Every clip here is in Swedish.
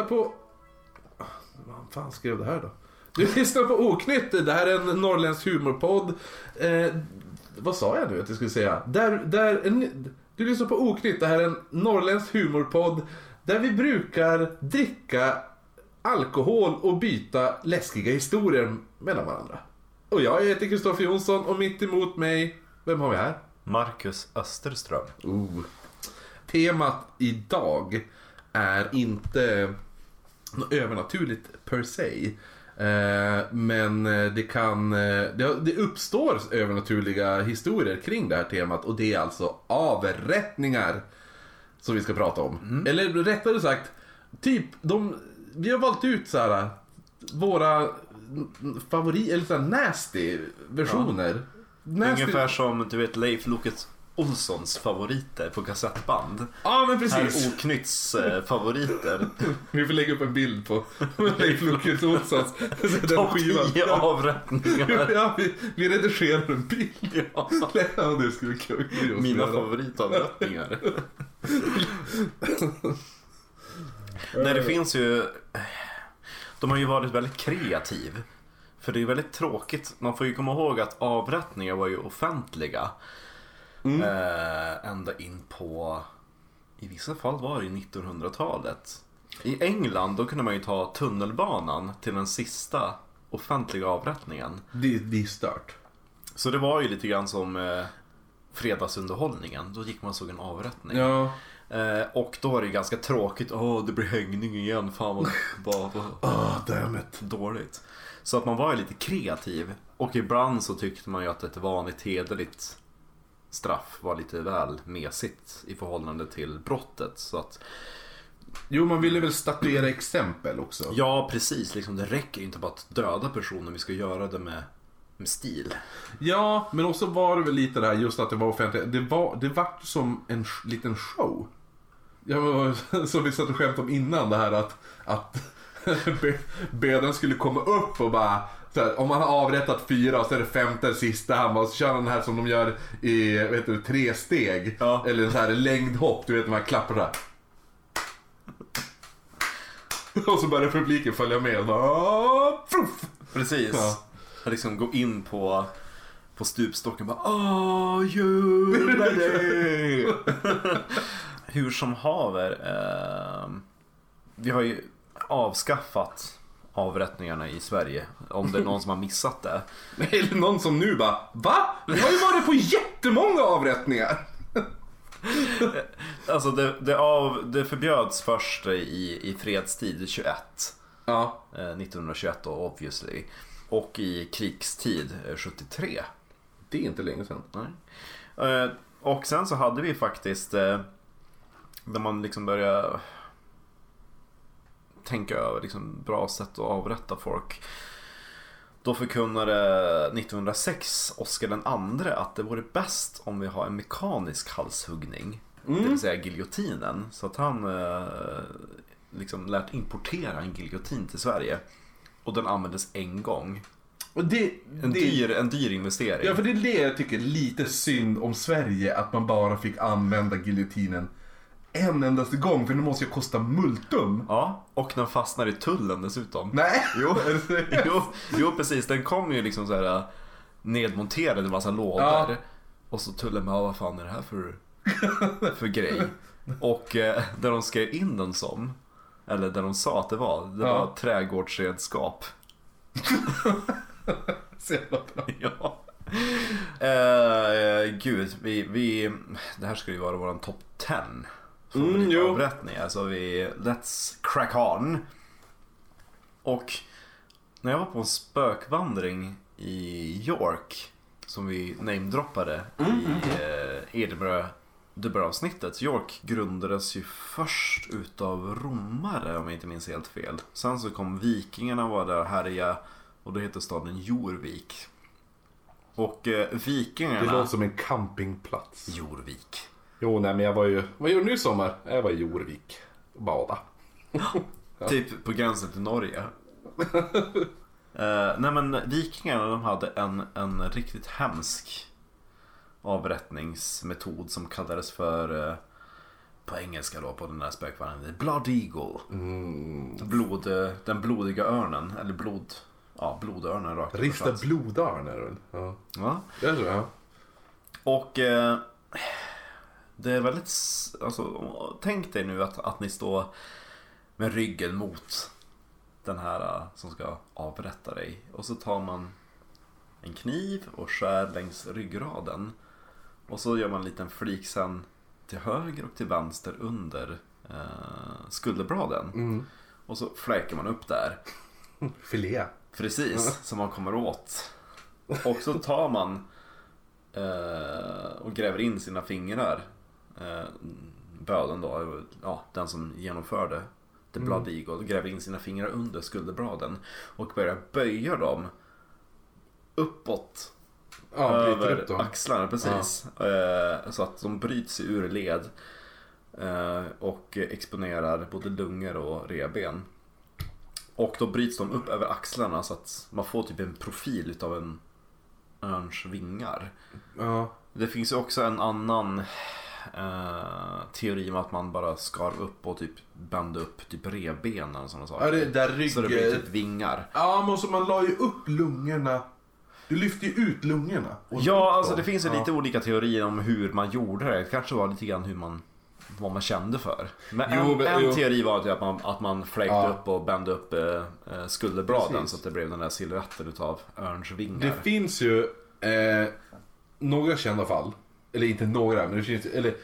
lyssnar på... Vad fan skrev det här då? Du lyssnar på Oknytt. Det här är en norrländsk humorpodd. Eh, vad sa jag nu att jag skulle säga? Där, där, en, du lyssnar på Oknytt. Det här är en norrländsk humorpodd. Där vi brukar dricka alkohol och byta läskiga historier mellan varandra. Och jag heter Kristoffer Jonsson och mitt emot mig, vem har vi här? Marcus Österström. Oh. Temat idag är inte något övernaturligt per se. Eh, men det kan, eh, det, uppstår övernaturliga historier kring det här temat och det är alltså avrättningar som vi ska prata om. Eller rättare sagt, typ de, vi har valt ut så här våra favorit, eller så här nasty versioner. Nasty- Ungefär som du vet Leif Loket Olssons favoriter på kassettband. Ja men Här precis. är Oknytts eh, favoriter. Vi får lägga upp en bild på Leif Loket Olssons. Topp skivan. 10 avrättningar. Ja, vi, vi redigerar en bild. Ja. Ja, det skulle kul. Mina favoritavrättningar. Nej, det finns ju... De har ju varit väldigt kreativ. För det är väldigt tråkigt. Man får ju komma ihåg att avrättningar var ju offentliga. Eh, ända in på... I vissa fall var det ju 1900-talet. I England då kunde man ju ta tunnelbanan till den sista offentliga avrättningen. Det, det är stört. Så det var ju lite grann som eh, fredagsunderhållningen. Då gick man och såg en avrättning. Ja. Eh, och då var det ju ganska tråkigt. Åh, det blir hängning igen. Fan vad, vad, vad Ah, damn it. dåligt. Så att man var ju lite kreativ. Och ibland så tyckte man ju att ett vanligt hederligt straff var lite väl mesigt i förhållande till brottet. Så att, Jo, man ville väl statuera exempel också. ja, precis. Liksom, det räcker inte bara att döda personen. Vi ska göra det med, med stil. Ja, men också var det väl lite det här just att det var offentligt. Det var, det var som en liten show. Ja, som vi satt och skämtade om innan det här att, att be- bödeln skulle komma upp och bara här, om han har avrättat fyra och så är det femte sista han bara, så kör han den här som de gör i heter det, tre steg. Ja. Eller så här längdhopp, du vet när man klappar så här. Och så börjar publiken följa med. Och bara! Precis. Ja. Att liksom gå in på, på stupstocken och bara you ready? Hur som haver. Eh, vi har ju avskaffat avrättningarna i Sverige. Om det är någon som har missat det. Eller någon som nu bara Va? Vi har ju varit på jättemånga avrättningar! Alltså det, det, av, det förbjöds först i, i fredstid 21. Ja. Eh, 1921 då obviously. Och i krigstid eh, 73. Det är inte länge sedan. Nej. Eh, och sen så hade vi faktiskt eh, där man liksom började tänka över liksom bra sätt att avrätta folk. Då förkunnade 1906 Oscar den andre att det vore bäst om vi har en mekanisk halshuggning. Det vill säga giljotinen. Så att han eh, liksom lärt importera en giljotin till Sverige. Och den användes en gång. Det, En, det, dyr, en dyr investering. Ja, för det är det jag tycker är lite synd om Sverige. Att man bara fick använda giljotinen en endaste gång. För det måste ju kosta multum. Ja, och den fastnar i tullen dessutom. Nej! Jo, jo, jo, precis. Den kom ju liksom så här äh, nedmonterad i en massa lådor. Ja. Och så tullen bara, vad fan är det här för, för grej? Och eh, där de skrev in den som, eller där de sa att det var, det Ja. var trädgårdsredskap. Så jävla bra. ja. Eh, gud, vi, vi, det här ska ju vara våran topp 10 Mm, jo. favoritavrättningar. Så vi, let's crack on. Och när jag var på en spökvandring i York, som vi namedroppade i eh, Edinburgh Dubbel-avsnittet. York grundades ju först utav romare om jag inte minns helt fel. Sen så kom vikingarna var där och härjade och då heter staden Jorvik. Och eh, Det vikingarna... låter som en campingplats. Jorvik. Jo, nej men jag var ju... Vad gjorde du i sommar? Jag var i Jorvik. och Bada. Typ på gränsen till Norge. Eh, nej men vikingarna de hade en, en riktigt hemsk avrättningsmetod som kallades för uh, på engelska då på den där spökvandringen. Blood Eagle. Mm. Blod, eh, den blodiga örnen. Eller blod... Ja, blodörnen rakt Rista blodarn är det väl? Ja. Ja. Det tror jag. Och eh, det är väldigt... Alltså, tänk dig nu att, att ni står med ryggen mot den här eh, som ska avrätta dig. Och så tar man en kniv och skär längs ryggraden. Och så gör man en liten flik sen till höger och till vänster under eh, skulderbladen. Mm. Och så fläker man upp där. Filé. Precis, som man kommer åt. Och så tar man eh, och gräver in sina fingrar. Eh, böden då, ja, den som genomförde The Blood Eagle, gräver in sina fingrar under skulderbladen och börjar böja dem uppåt Ja, över upp axlarna. Precis. Eh, så att de bryts ur led eh, och exponerar både lungor och revben. Och då bryts de upp över axlarna så att man får typ en profil utav en örns vingar. Ja. Det finns ju också en annan eh, teori om att man bara skar upp och typ bände upp typ revbenen som de ja, det där rygg... Så det blir typ vingar. Ja, men så man la ju upp lungorna. Du lyfte ju ut lungorna. och Ja, alltså det finns ju Ja. lite olika teorier om hur man gjorde det. Det kanske var lite grann hur man vad man kände för. Men Jo, en, men- en teori var att man, att man fläkte Ja. upp och bände upp eh, eh, skulderbladen Precis. så att det blev den där silhuetten utav örns vingar. Det finns ju eh, några kända fall. Eller inte några, men det finns eller,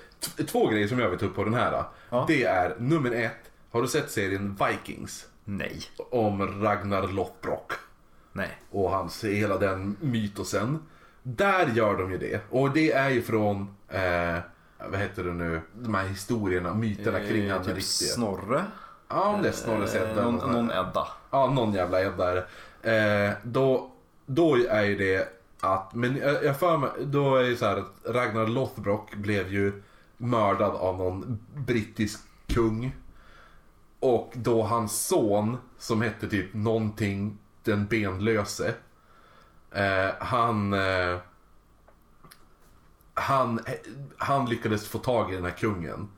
två grejer som jag vill ta upp på den här. Ja. Det är nummer ett. Har du sett serien Vikings? Nej. Om Ragnar Lothbrok. Nej. och hans, hela den mytosen. Där gör de ju det. Och det är ju från, eh, vad heter det nu, de här historierna, myterna kring Eh, han typ riktiga. Snorre. Ja, om det är Snorres Eh, Edda. någon, någon Edda. Ja, någon jävla Edda är det. Eh, då, då är ju det att, men jag jag för mig, då är det så här att Ragnar Lothbrok blev ju mördad av någon brittisk kung. Och då hans son, som hette typ någonting den benlöse. Eh, han, eh, han, han lyckades få tag i den här kungen.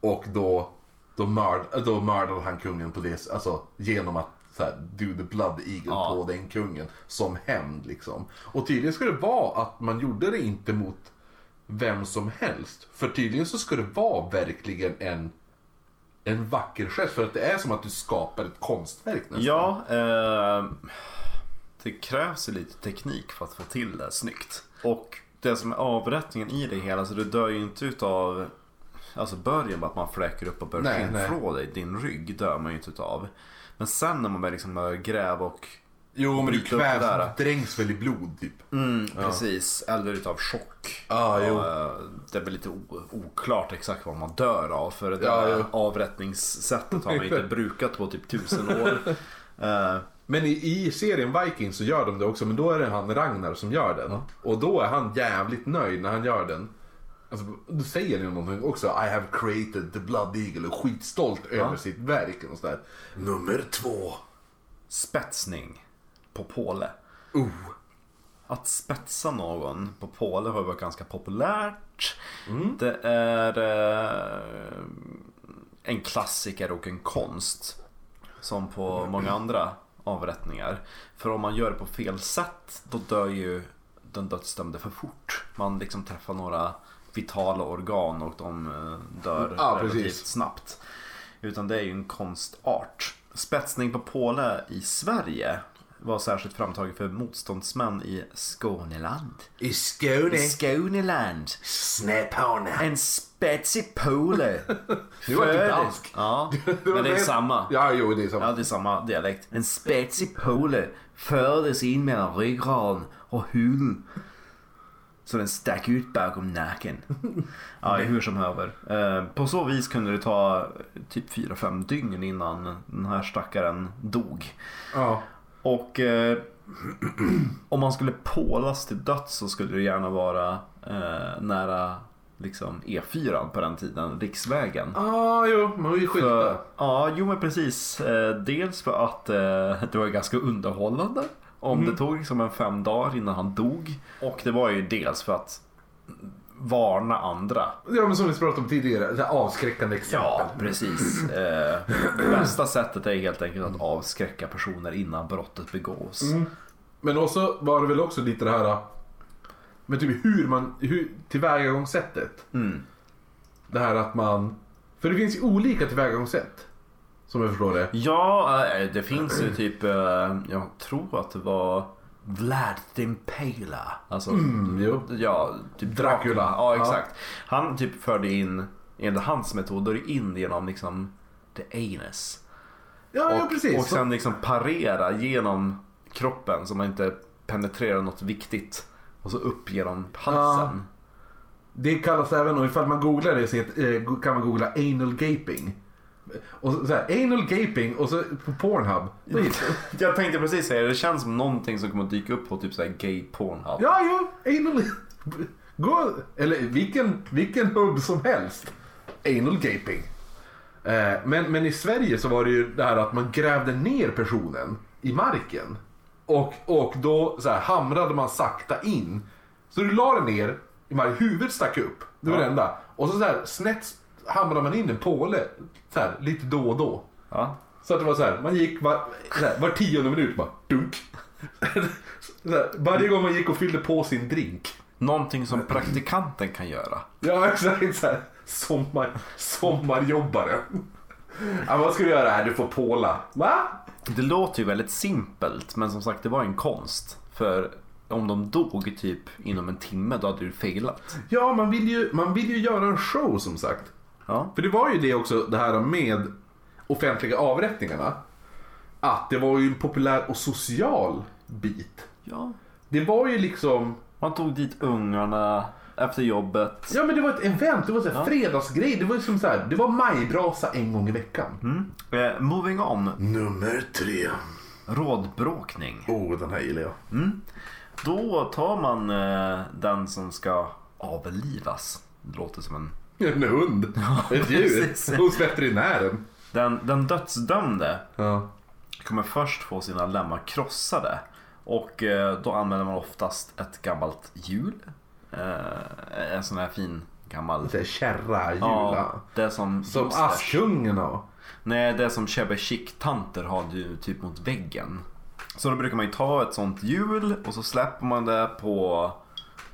Och då, då, mörd, då mördade han kungen på det, alltså genom att så här, do the blood eagle Ja. på den kungen. Som hämnd liksom. Och tydligen ska det vara att man gjorde det inte mot vem som helst. För tydligen så ska det vara verkligen en, en vacker gest. För att det är som att du skapar ett konstverk nästan. Ja, eh, det krävs ju lite teknik för att få till det snyggt. Och det som är avrättningen i det hela, så du dör ju inte utav Alltså början med att man fläker upp och börjar skinnflå dig, din rygg dör man ju inte utav. Men sen när man börjar liksom börjar gräva och Jo, men du kvävs, där. dränks väl i blod typ. Mm, precis. Eller utav chock. Ja, eh, det är väl lite oklart exakt vad man dör av. För det Ja, jo. avrättningssättet har man inte brukat på typ tusen år. Eh, Men i, i serien Vikings så gör de det också, men då är det han Ragnar som gör den. Och då är han jävligt nöjd när han gör den. Alltså, då säger ju någonting också. I have created the blood eagle och skitstolt över sitt verk. Och sådär. Nummer två. spetsning på påle. Oh. Att spetsa någon på påle har varit ganska populärt. Mm. Det är eh, en klassiker och en konst. Som på många andra avrättningar. För om man gör det på fel sätt då dör ju den dödsdömde för fort. Man liksom träffar några vitala organ och de eh, dör Ja, relativt precis. snabbt. Utan det är ju en konstart. Spetsning på påle i Sverige var särskilt framtaget för motståndsmän i Skåneland. I Skåne. I Skåneland. Snäphåne. En spetsig pole. Du var inte dansk. Ja, men det är samma. Ja, jo, det är samma. Ja, det är samma dialekt. En spetsig pole fördes in mellan ryggraden och hulen. Så den stack ut bakom nacken. Ja, hur som haver. Eh, På så vis kunde det ta typ 4-5 dygn innan den här stackaren dog. Ja. Och eh, om man skulle pålas till döds så skulle det gärna vara eh, nära liksom E4 på den tiden, riksvägen. Ah, jo, man skylta. För, ja, jo men precis. Eh, dels för att eh, det var ganska underhållande. Om det tog liksom en fem dagar innan han dog. Och det var ju dels för att varna andra. Ja, men som vi pratade om tidigare, det avskräckande exempel. Ja, precis. Eh, bästa sättet är helt enkelt att avskräcka personer innan brottet begås. Men också var det väl också lite det här med typ hur man, hur, tillvägagångssättet. Mm. Det här att man, för det finns ju olika tillvägagångssätt. Som jag förstår det. Ja, eh, det finns ju typ, eh, jag tror att det var Vlad the Impaler. Alltså, Mm, ja, typ Dracula. Ja, Ja. exakt. Han typ förde in, enligt hans metoder, in genom liksom the anus. Ja, ja Och, precis. och sen liksom parera genom kroppen så man inte penetrerar något viktigt. Och så upp genom halsen. Det kallas även, och ifall man googlar det så eh, kan man googla anal gaping. Och så, så här, anal gaping och så på Pornhub. Jag tänkte precis säga det, det känns som någonting som kommer att dyka upp på typ såhär gay pornhub. Ja, ja, anal... Gå, eller vilken, vilken hub som helst. Anal gaping. Eh, men, men i Sverige så var det ju det här att man grävde ner personen i marken. Och, och då så här, hamrade man sakta in. Så du la den ner i marken, huvudet stack upp. Det var Ja. det enda. Och så, så här, snett hamrade man in en påle så här, lite då och då. Ja. Så att det var så här, man gick var, så här, var tionde minut bara dunk. Så här, varje gång man gick och fyllde på sin drink. Någonting som praktikanten kan göra. Ja exakt så här, sommar, sommarjobbare. Ja, vad ska du göra här? Du får påla. Va? Det låter ju väldigt simpelt men som sagt det var en konst. För om de dog typ inom en timme då hade du failat. Ja, man vill, ju, man vill ju göra en show som sagt. Ja. För det var ju det också, det här med offentliga avrättningarna. Att det var ju en populär och social bit. ja. Det var ju liksom, Man tog dit ungarna efter jobbet. ja men det var ett event, det var en Ja. fredagsgrej. Det var liksom så här, det var majbrasa en gång i veckan. Mm. Eh, moving on. Nummer tre. Rådbråkning. Oh, den här gillar jag. Mm. Då tar man eh, den som ska avlivas. Det låter som en... En hund. Ett djur. precis. Hos veterinären. Den, den dödsdömde Ja. kommer först få sina lemmar krossade. Och eh, då använder man oftast ett gammalt hjul. Eh, en sån här fin gammal... Det är kärra, jula. Ja, det som... Som. Askungen och... Nej, det som Chebbe Chic-tanter har ju typ mot väggen. Så då brukar man ju ta ett sånt hjul och så släpper man det på,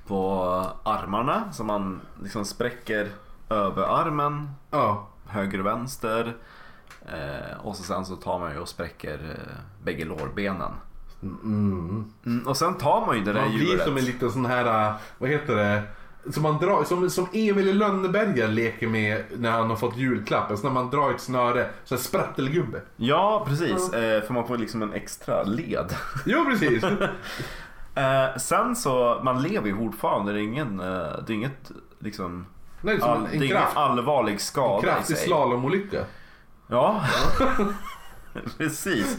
på armarna. Så man liksom spräcker över armen, Ja. höger och vänster. Eh, och så sen så tar man ju och spräcker eh, bägge lårbenen. Mm. Mm, och sen tar man ju det där Man blir hjulet. som en liten sån här, äh, vad heter det? Som, man drar, som, som Emil i Lönneberga leker med när han har fått julklapp. Alltså när man drar ett snöre, så här sprattelgubbe. Ja, precis. Eh, för man får liksom en extra led. Jo precis. Eh, sen så, man lever ju fortfarande. Det är ingen, eh, det är inget liksom... Nej, som All, en, det är en, ingen kraft, allvarlig en skada i kraftig slalomolycka. Ja, precis.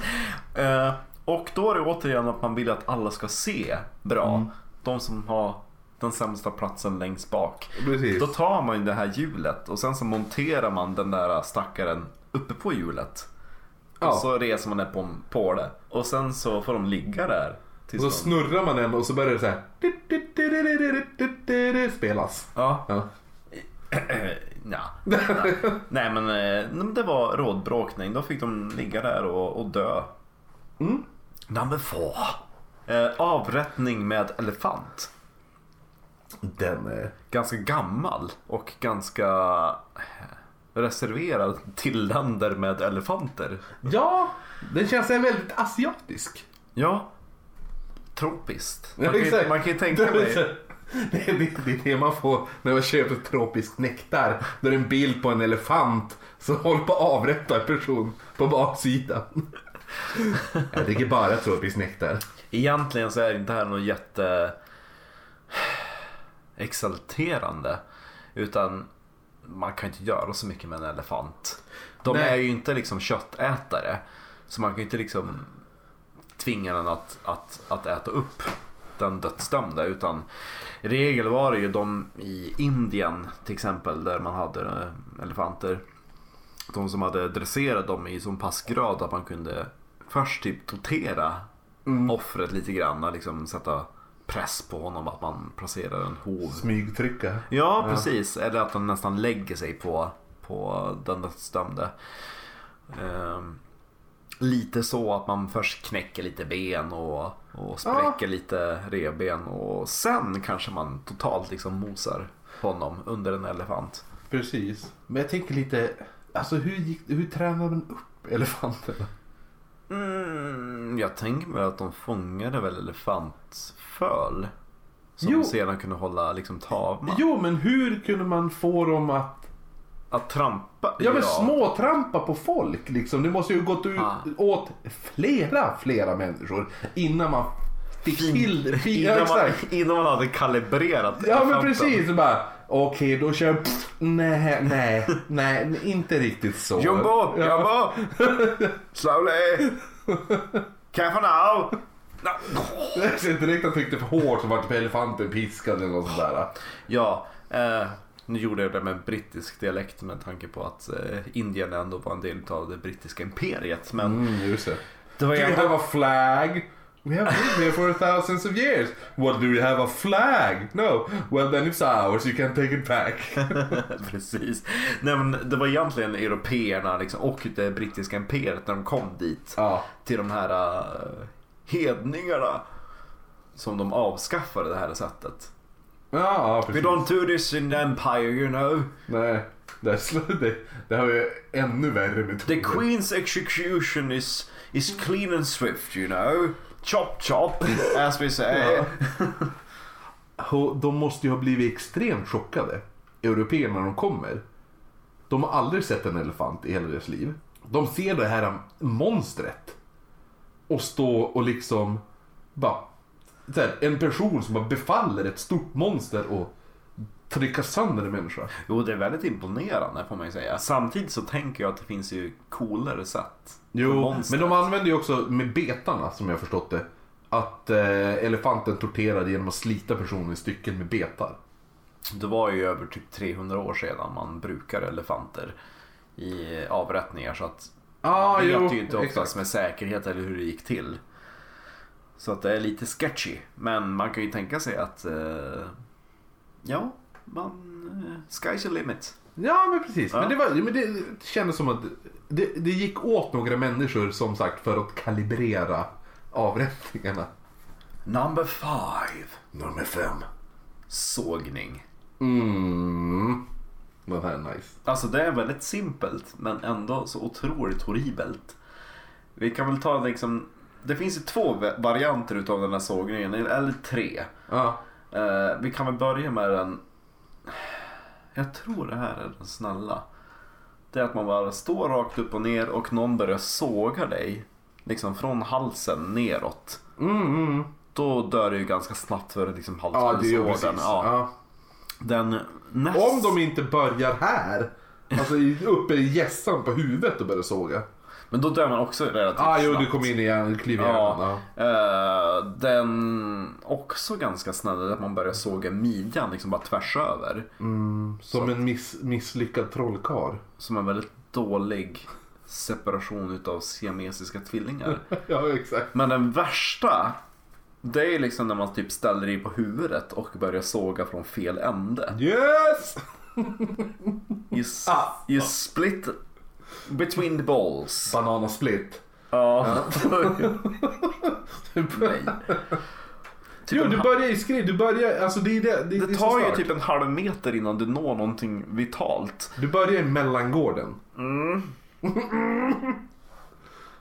Eh, och då är det återigen att man vill att alla ska se bra. Mm. De som har den sämsta platsen längst bak. Precis. Då tar man ju det här hjulet och sen så monterar man den där stackaren uppe på hjulet. Ja. Och så reser man det på, på det. Och sen så får de ligga där. Och så snurrar man den och så börjar det så här. Spelas. Ja. Ja. ja. Nej. Nej men eh, men det var rådbråkning. Då fick de ligga där och, och dö. Mm. Number four. Eh, avrättning med elefant. Den är... Ganska gammal och ganska eh, reserverad till länder med elefanter. Ja, den känns väldigt asiatisk. Ja. Tropiskt. Man kan, ju- man kan ju tänka mig. Det är, det, det det man får när man köper tropisk nektar. Där är en bild på en elefant som håller på att avrätta en person på baksidan. Jag dricker bara tropisk nektar. Egentligen så är det inte här något jätte exalterande. Utan man kan inte göra så mycket med en elefant. De Nej. är ju inte liksom köttätare. Så man kan ju inte liksom tvinga den att, att, att äta upp den dödsdömda. Utan i regel var det ju de i Indien till exempel där man hade eh, elefanter. De som hade dresserat dem i så pass grad att man kunde först typ tortera Mm. offret lite grann. Liksom sätta press på honom att man placerar en hov. Smygtrycka. Ja, precis. Eller att den nästan lägger sig på, på den dödsdömde. Ehm, lite så att man först knäcker lite ben och, och spräcker lite revben och sen kanske man totalt liksom mosar honom under en elefant. Precis. Men jag tänker lite, alltså hur, gick, hur tränar man upp elefanterna? Mm, jag tänker mig att de fångade väl elefantföl. Som Jo. sedan kunde hålla liksom tavla. Jo, men hur kunde man få dem att Att trampa? Ja men småtrampa på folk liksom. Det måste ju gått ut Ah. åt flera, flera människor innan man fick till fin, ja, Innan man, exakt. innan man hade kalibrerat Ja men precis. Bara, Okej då kör pff, nej, nej, nej, inte riktigt så. Jumbo, Ja. Jumbo! Slowly! Careful now! No. Jag ser inte riktigt att han tryckte för hårt så vart elefanten piskad eller något sånt där. Ja, eh, nu gjorde jag det med brittisk dialekt med tanke på att eh, Indien ändå var en del av det brittiska imperiet. Men Mm, just det. det var Do you have a flag? We have lived here for thousands of years. What do you have a flag? No. Well then it's ours. You can take it back. Precis. Nej, men det var egentligen européerna liksom, och det brittiska imperiet när de kom dit. ja. Till de här uh, hedningarna. Som de avskaffade det här sättet. Ja, We precis. don't do this in the empire you know. Nej, det, är- det, det har ju ännu värre metoder. The queen's execution is, is clean and swift you know. Chop chop as we say. Ja. De måste ju ha blivit extremt chockade, européerna, när de kommer. De har aldrig sett en elefant i hela deras liv. De ser det här monstret och stå och liksom bara... Här, en person som bara befaller ett stort monster och trycka sönder en människa. Jo, det är väldigt imponerande får man ju säga. Samtidigt så tänker jag att det finns ju coolare sätt. Jo, men de använder ju också med betarna som jag förstått det. Att eh, elefanten torterade genom att slita personen i stycken med betar. Det var ju över typ 300 år sedan man brukar elefanter i avrättningar så att Ah, man vet jo, ju inte oftast exakt. med säkerhet eller hur det gick till. Så att det är lite sketchy. Men man kan ju tänka sig att eh, ja, man, eh, sky's the limit. Ja, men precis. Ja. Men, det, var, men det kändes som att det, det gick åt några människor som sagt för att kalibrera avrättningarna. Number five. Nummer fem. Sågning. Mm. Den här är nice. Alltså det är väldigt simpelt men ändå så otroligt horribelt. Vi kan väl ta liksom, det finns ju två va- varianter utav den här sågningen, eller tre. Ja. Eh, vi kan väl börja med den, jag tror det här är den snälla. Det är att man bara står rakt upp och ner och någon börjar såga dig. Liksom från halsen neråt. Mm, mm. Då dör du ju ganska snabbt för liksom precis. Ja. Ja. Den näst... Om de inte börjar här. Alltså uppe i hjässan på huvudet och börjar såga. Men då dör man också relativt Ah, jo, snabbt. du kom in i hjärnan, du kliver i Ja. hjärnan. Ja. Eh, den också ganska snäll att man börjar såga midjan liksom bara tvärs över. Mm, som en miss, misslyckad trollkarl. Som en väldigt dålig separation utav siamesiska tvillingar. ja, exakt. Men den värsta det är liksom när man typ ställer i på huvudet och börjar såga från fel ände. Yes! You, Ah. you split between the balls. Banana split. Ja. Nej. Typ jo, du börjar i skrid. Du börjar, alltså det är det. Det, det så tar ju typ en halv meter innan du når någonting vitalt. Du börjar i mellangården.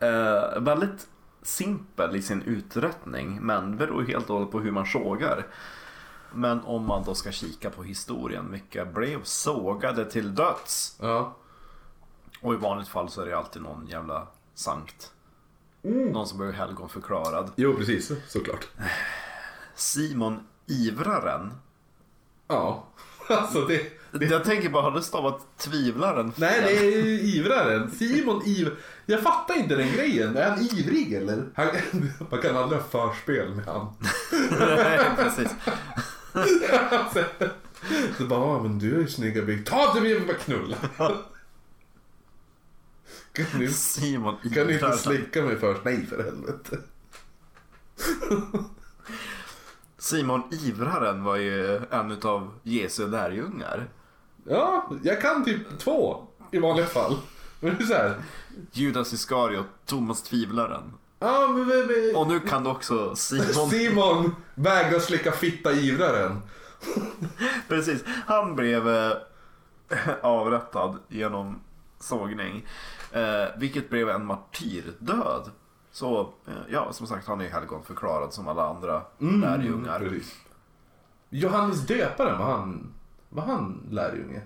Eh, väldigt simpel i sin uträttning men det beror helt och hållet på hur man sågar. Men om man då ska kika på historien, vilka blev sågade till döds? Ja. Och i vanligt fall så är det alltid någon jävla sankt. Någon som blir helgonförklarad. Jo, precis. Såklart. Simon Ivraren. Ja. Alltså det... det... Jag tänker bara, har du stavat tvivlaren fel? Nej, det är ju ivraren. Simon Iv... Jag fattar inte den grejen. Är han ivrig eller? Han... Man kan aldrig ha förspel med han. Nej, precis. Så bara, "Ja, men du har ju byxor. Ta det, vi bara knulla. Kan du, Simon kan du inte slicka mig först? Nej, för helvete. Simon Ivraren var ju en av Jesu lärjungar. Ja, jag kan typ två i vanliga fall. Men det är så här. Judas Iskariot, Thomas Tvivlaren. Ja, men, men, men. Och nu kan du också Simon. Simon vägrar slicka fitta ivraren. Precis, han blev eh, avrättad genom sågning. Eh, vilket blev en martyrdöd. Så eh, ja, som sagt han är helgon förklarad som alla andra lärjungar. Precis. Johannes döparen, var han, var han lärjunge?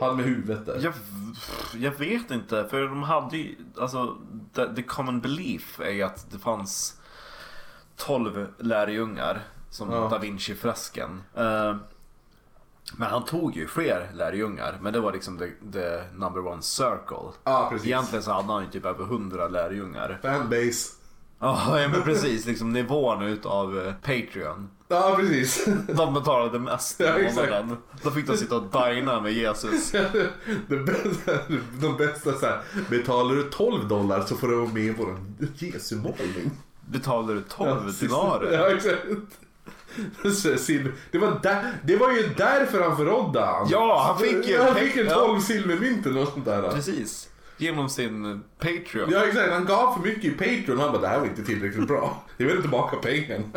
Han med huvudet där. Jag, jag vet inte, för de hade ju, alltså the, the common belief är ju att det fanns 12 lärjungar som Ja. Da Vinci-fresken. Eh, men han tog ju fler lärjungar, men det var liksom the, the number one circle. Ja, precis. Egentligen så hade han ju typ över 100 lärjungar. Fanbase. Ja, ja, men precis. Liksom nivån utav eh, Patreon. Ja, precis. De betalade mest Ja, månaden. Då fick de sitta och dina med Jesus. Det bästa, de bästa så här, betalar du 12 dollar så får du vara med i vår Jesu målning. Betalade du 12 Ja, dinarer? Ja, exakt. Det var, där, det var ju därför han förrådde han. Ja, han fick ju- han fick en ja. 12 silvermynt eller något sånt där. Precis. Genom sin Patreon. Ja exakt, han gav för mycket i Patreon och han bara det här var inte tillräckligt bra. Jag vill tillbaka pengarna.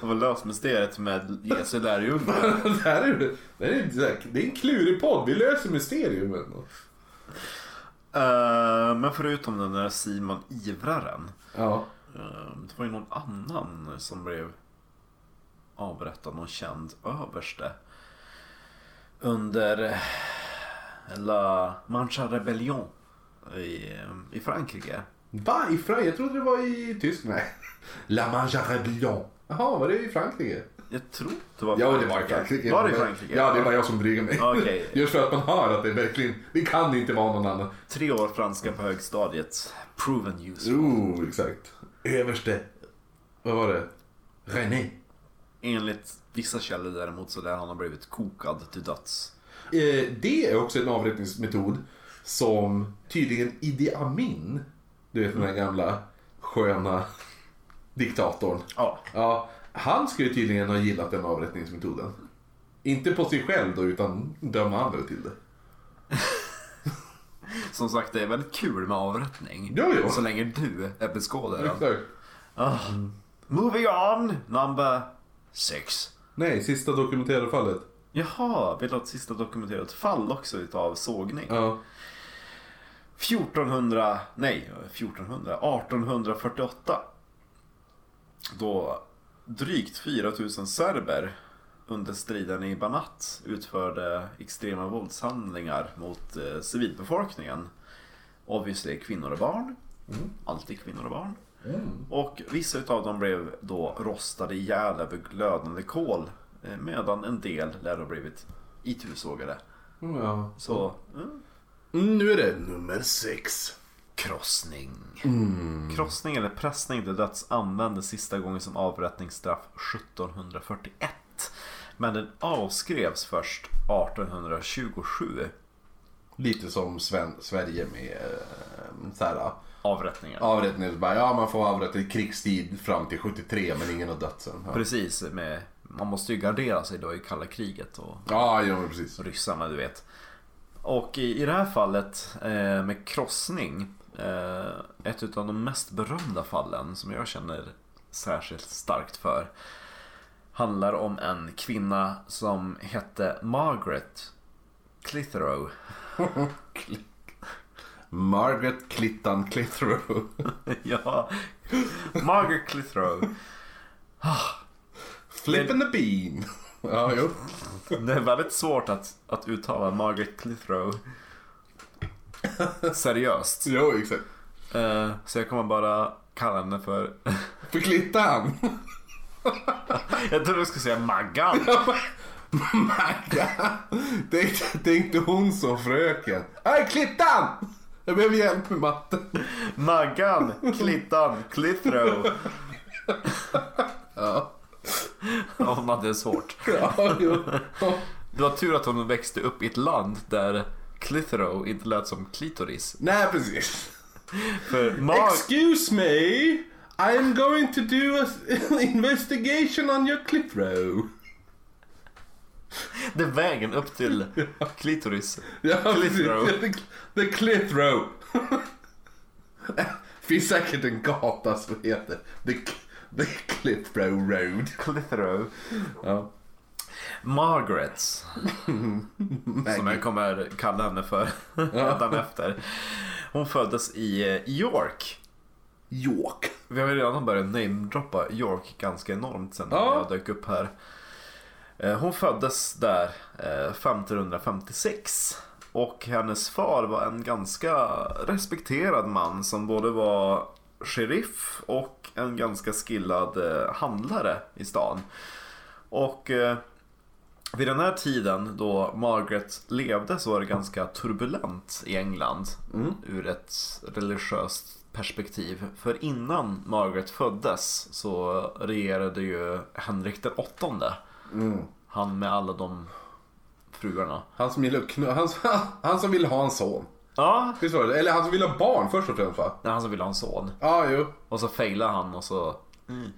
Det var lösmysteriet med Jesu lärjungar. det här är, det här är, det är en klurig podd, vi löser mysteriumen. Eh, men förutom den där Simon Ivraren. Ja. Det var ju någon annan som blev avrättad, någon känd överste. Under eh, La Mancha Rebellion i, i Frankrike. Va? I Frankrike? Jag trodde det var i Tyskland. Nej. La Mancha Rebellion. Jaha, var det i Frankrike? Jag tror det var Ja, det var i Frankrike. Var det i Frankrike? Ja, det var jag som drygade mig. Okej. Just för att man hör att det verkligen, det kan inte vara någon annan. Tre år franska på högstadiet. Proven useful. Oh, exakt. Överste, vad var det? René. Enligt vissa källor däremot så lär han ha blivit kokad till döds. Eh, det är också en avrättningsmetod som tydligen Idi Amin, du vet den där gamla sköna diktatorn. Ja. Ja, han skulle tydligen ha gillat den avrättningsmetoden. Inte på sig själv då, utan döma andra till det. Som sagt, det är väldigt kul med avrättning. Jo, jo. Så länge du är beskådaren. Exakt. Ah. Moving on, number six. Nej, sista dokumenterade fallet. Jaha, vill du ha ett sista dokumenterat fall också utav sågning? Ja. 1400, nej 1400, 1848. Då drygt 4000 serber under striden i Banat utförde extrema våldshandlingar mot eh, civilbefolkningen. Obviously kvinnor och barn. Alltid kvinnor och barn. Och vissa utav dem blev då rostade ihjäl över glödande kol. eh, Medan en del lär ha blivit itusågade. ja. Så, mm. Mm, nu är det nummer sex. Krossning. Krossning eller pressning till döds användes sista gången som avrättningsstraff 1741. Men den avskrevs först 1827. Lite som Sven, Sverige med eh, så här, Avrättningar. avrättning. så Bara, ja, man får avrätta i krigstid fram till 73 men ingen har dött sen. Ja, Precis, med, man måste ju gardera sig då i kalla kriget och ja, ja precis. ryssarna du vet. Och i, i det här fallet eh, med krossning, eh, ett av de mest berömda fallen som jag känner särskilt starkt för, handlar om en kvinna som hette Margaret Clitheroe. Margaret Klittan Clitheroe. ja, Margaret Clitheroe. Flippin' the bean. Ja, jo. Det är väldigt svårt att, att uttala Margaret Clitheroe seriöst. Jo, exakt. Eh, så jag kommer bara kalla henne för För Klittan. Jag trodde du skulle säga Maggan. Magga. Tänkte, tänkte hon som fröken. Hej Klittan! Jag behöver hjälp med matten. Maggan, Klittan, Clithrow. Ja, Hon hade det svårt. ja jo. Det var tur att hon växte upp i ett land där Clithrow inte lät som klitoris. Nej, precis. För Mag... Excuse me, I am going to do an investigation on your clip row. Det är vägen upp till klitoris. Ja, row. The, the row. finns säkert en gata som heter The, the Cliff Row Road. Clitheroe. Ja. Margaret. Som jag kommer kalla henne för redan efter. Hon föddes i eh, York. York. Vi har ju redan börjat namedroppa York ganska enormt sen Ja. jag dök upp här. Eh, Hon föddes där eh, 1556 och hennes far var en ganska respekterad man som både var sheriff och en ganska skillad eh, handlare i stan. Och eh, vid den här tiden då Margaret levde så var det ganska turbulent i England ur ett religiöst perspektiv. För innan Margaret föddes så regerade ju Henrik den åttonde. Han med alla de fruarna. Han som gillar knu- han, han som vill ha en son. Ja, Visst var det? Eller han som vill ha barn först och främst va? är han som ville ha en son. Ja, jo. Och så failade han och så... Mm,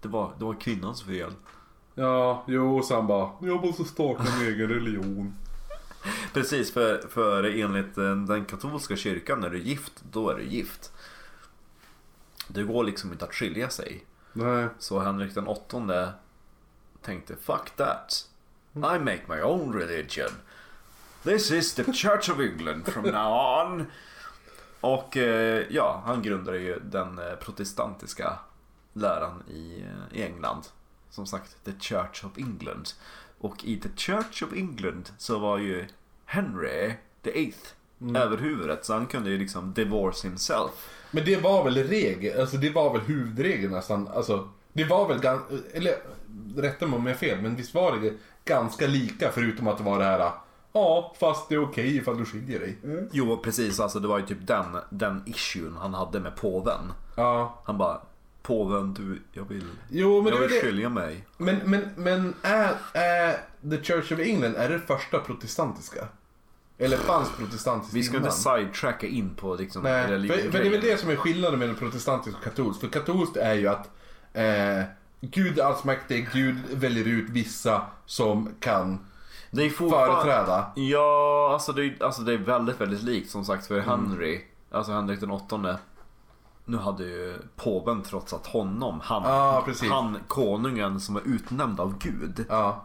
det, var, det var kvinnans fel. Ja, jo, och sen bara, jag måste starta en egen religion. Precis, för, för enligt eh, den katolska kyrkan när du är gift, då är du gift. Det går liksom inte att skilja sig. Nej. Så Henrik den åttonde tänkte fuck that. I make my own religion. This is the Church of England from now on. Och eh, ja, han grundade ju den eh, protestantiska läran i, i England. Som sagt, the Church of England. Och i the Church of England så var ju Henry the eighth överhuvudet. Så han kunde ju liksom divorce himself. Men det var väl regel, alltså det var väl huvudregeln nästan. Alltså, det var väl ganska, eller rätta mig om jag är fel, men visst var det ganska lika förutom att det var det här, ja fast det är okej ifall du skiljer dig. Jo, precis. Alltså det var ju typ den, den issuen han hade med påven. Ja. Han bara, påven du, jag vill, Jo, men jag vill det. skilja mig. Men, men, men är, är The Church of England, är det första protestantiska? Eller fanns protestantiskt Vi ska innan? inte sidetracka in på liksom Nej, för, religion. för det är väl det som är skillnaden mellan protestantiskt och katolskt. För katolskt är ju att eh, Gud är allsmäktig, Gud väljer ut vissa som kan det är företräda. Ja, alltså det, är, alltså det är väldigt, väldigt likt som sagt Mm. för Henry. Alltså Henrik den åttonde. Nu hade ju påven trotsat honom. Han, precis. han konungen som är utnämnd av Gud. Ja,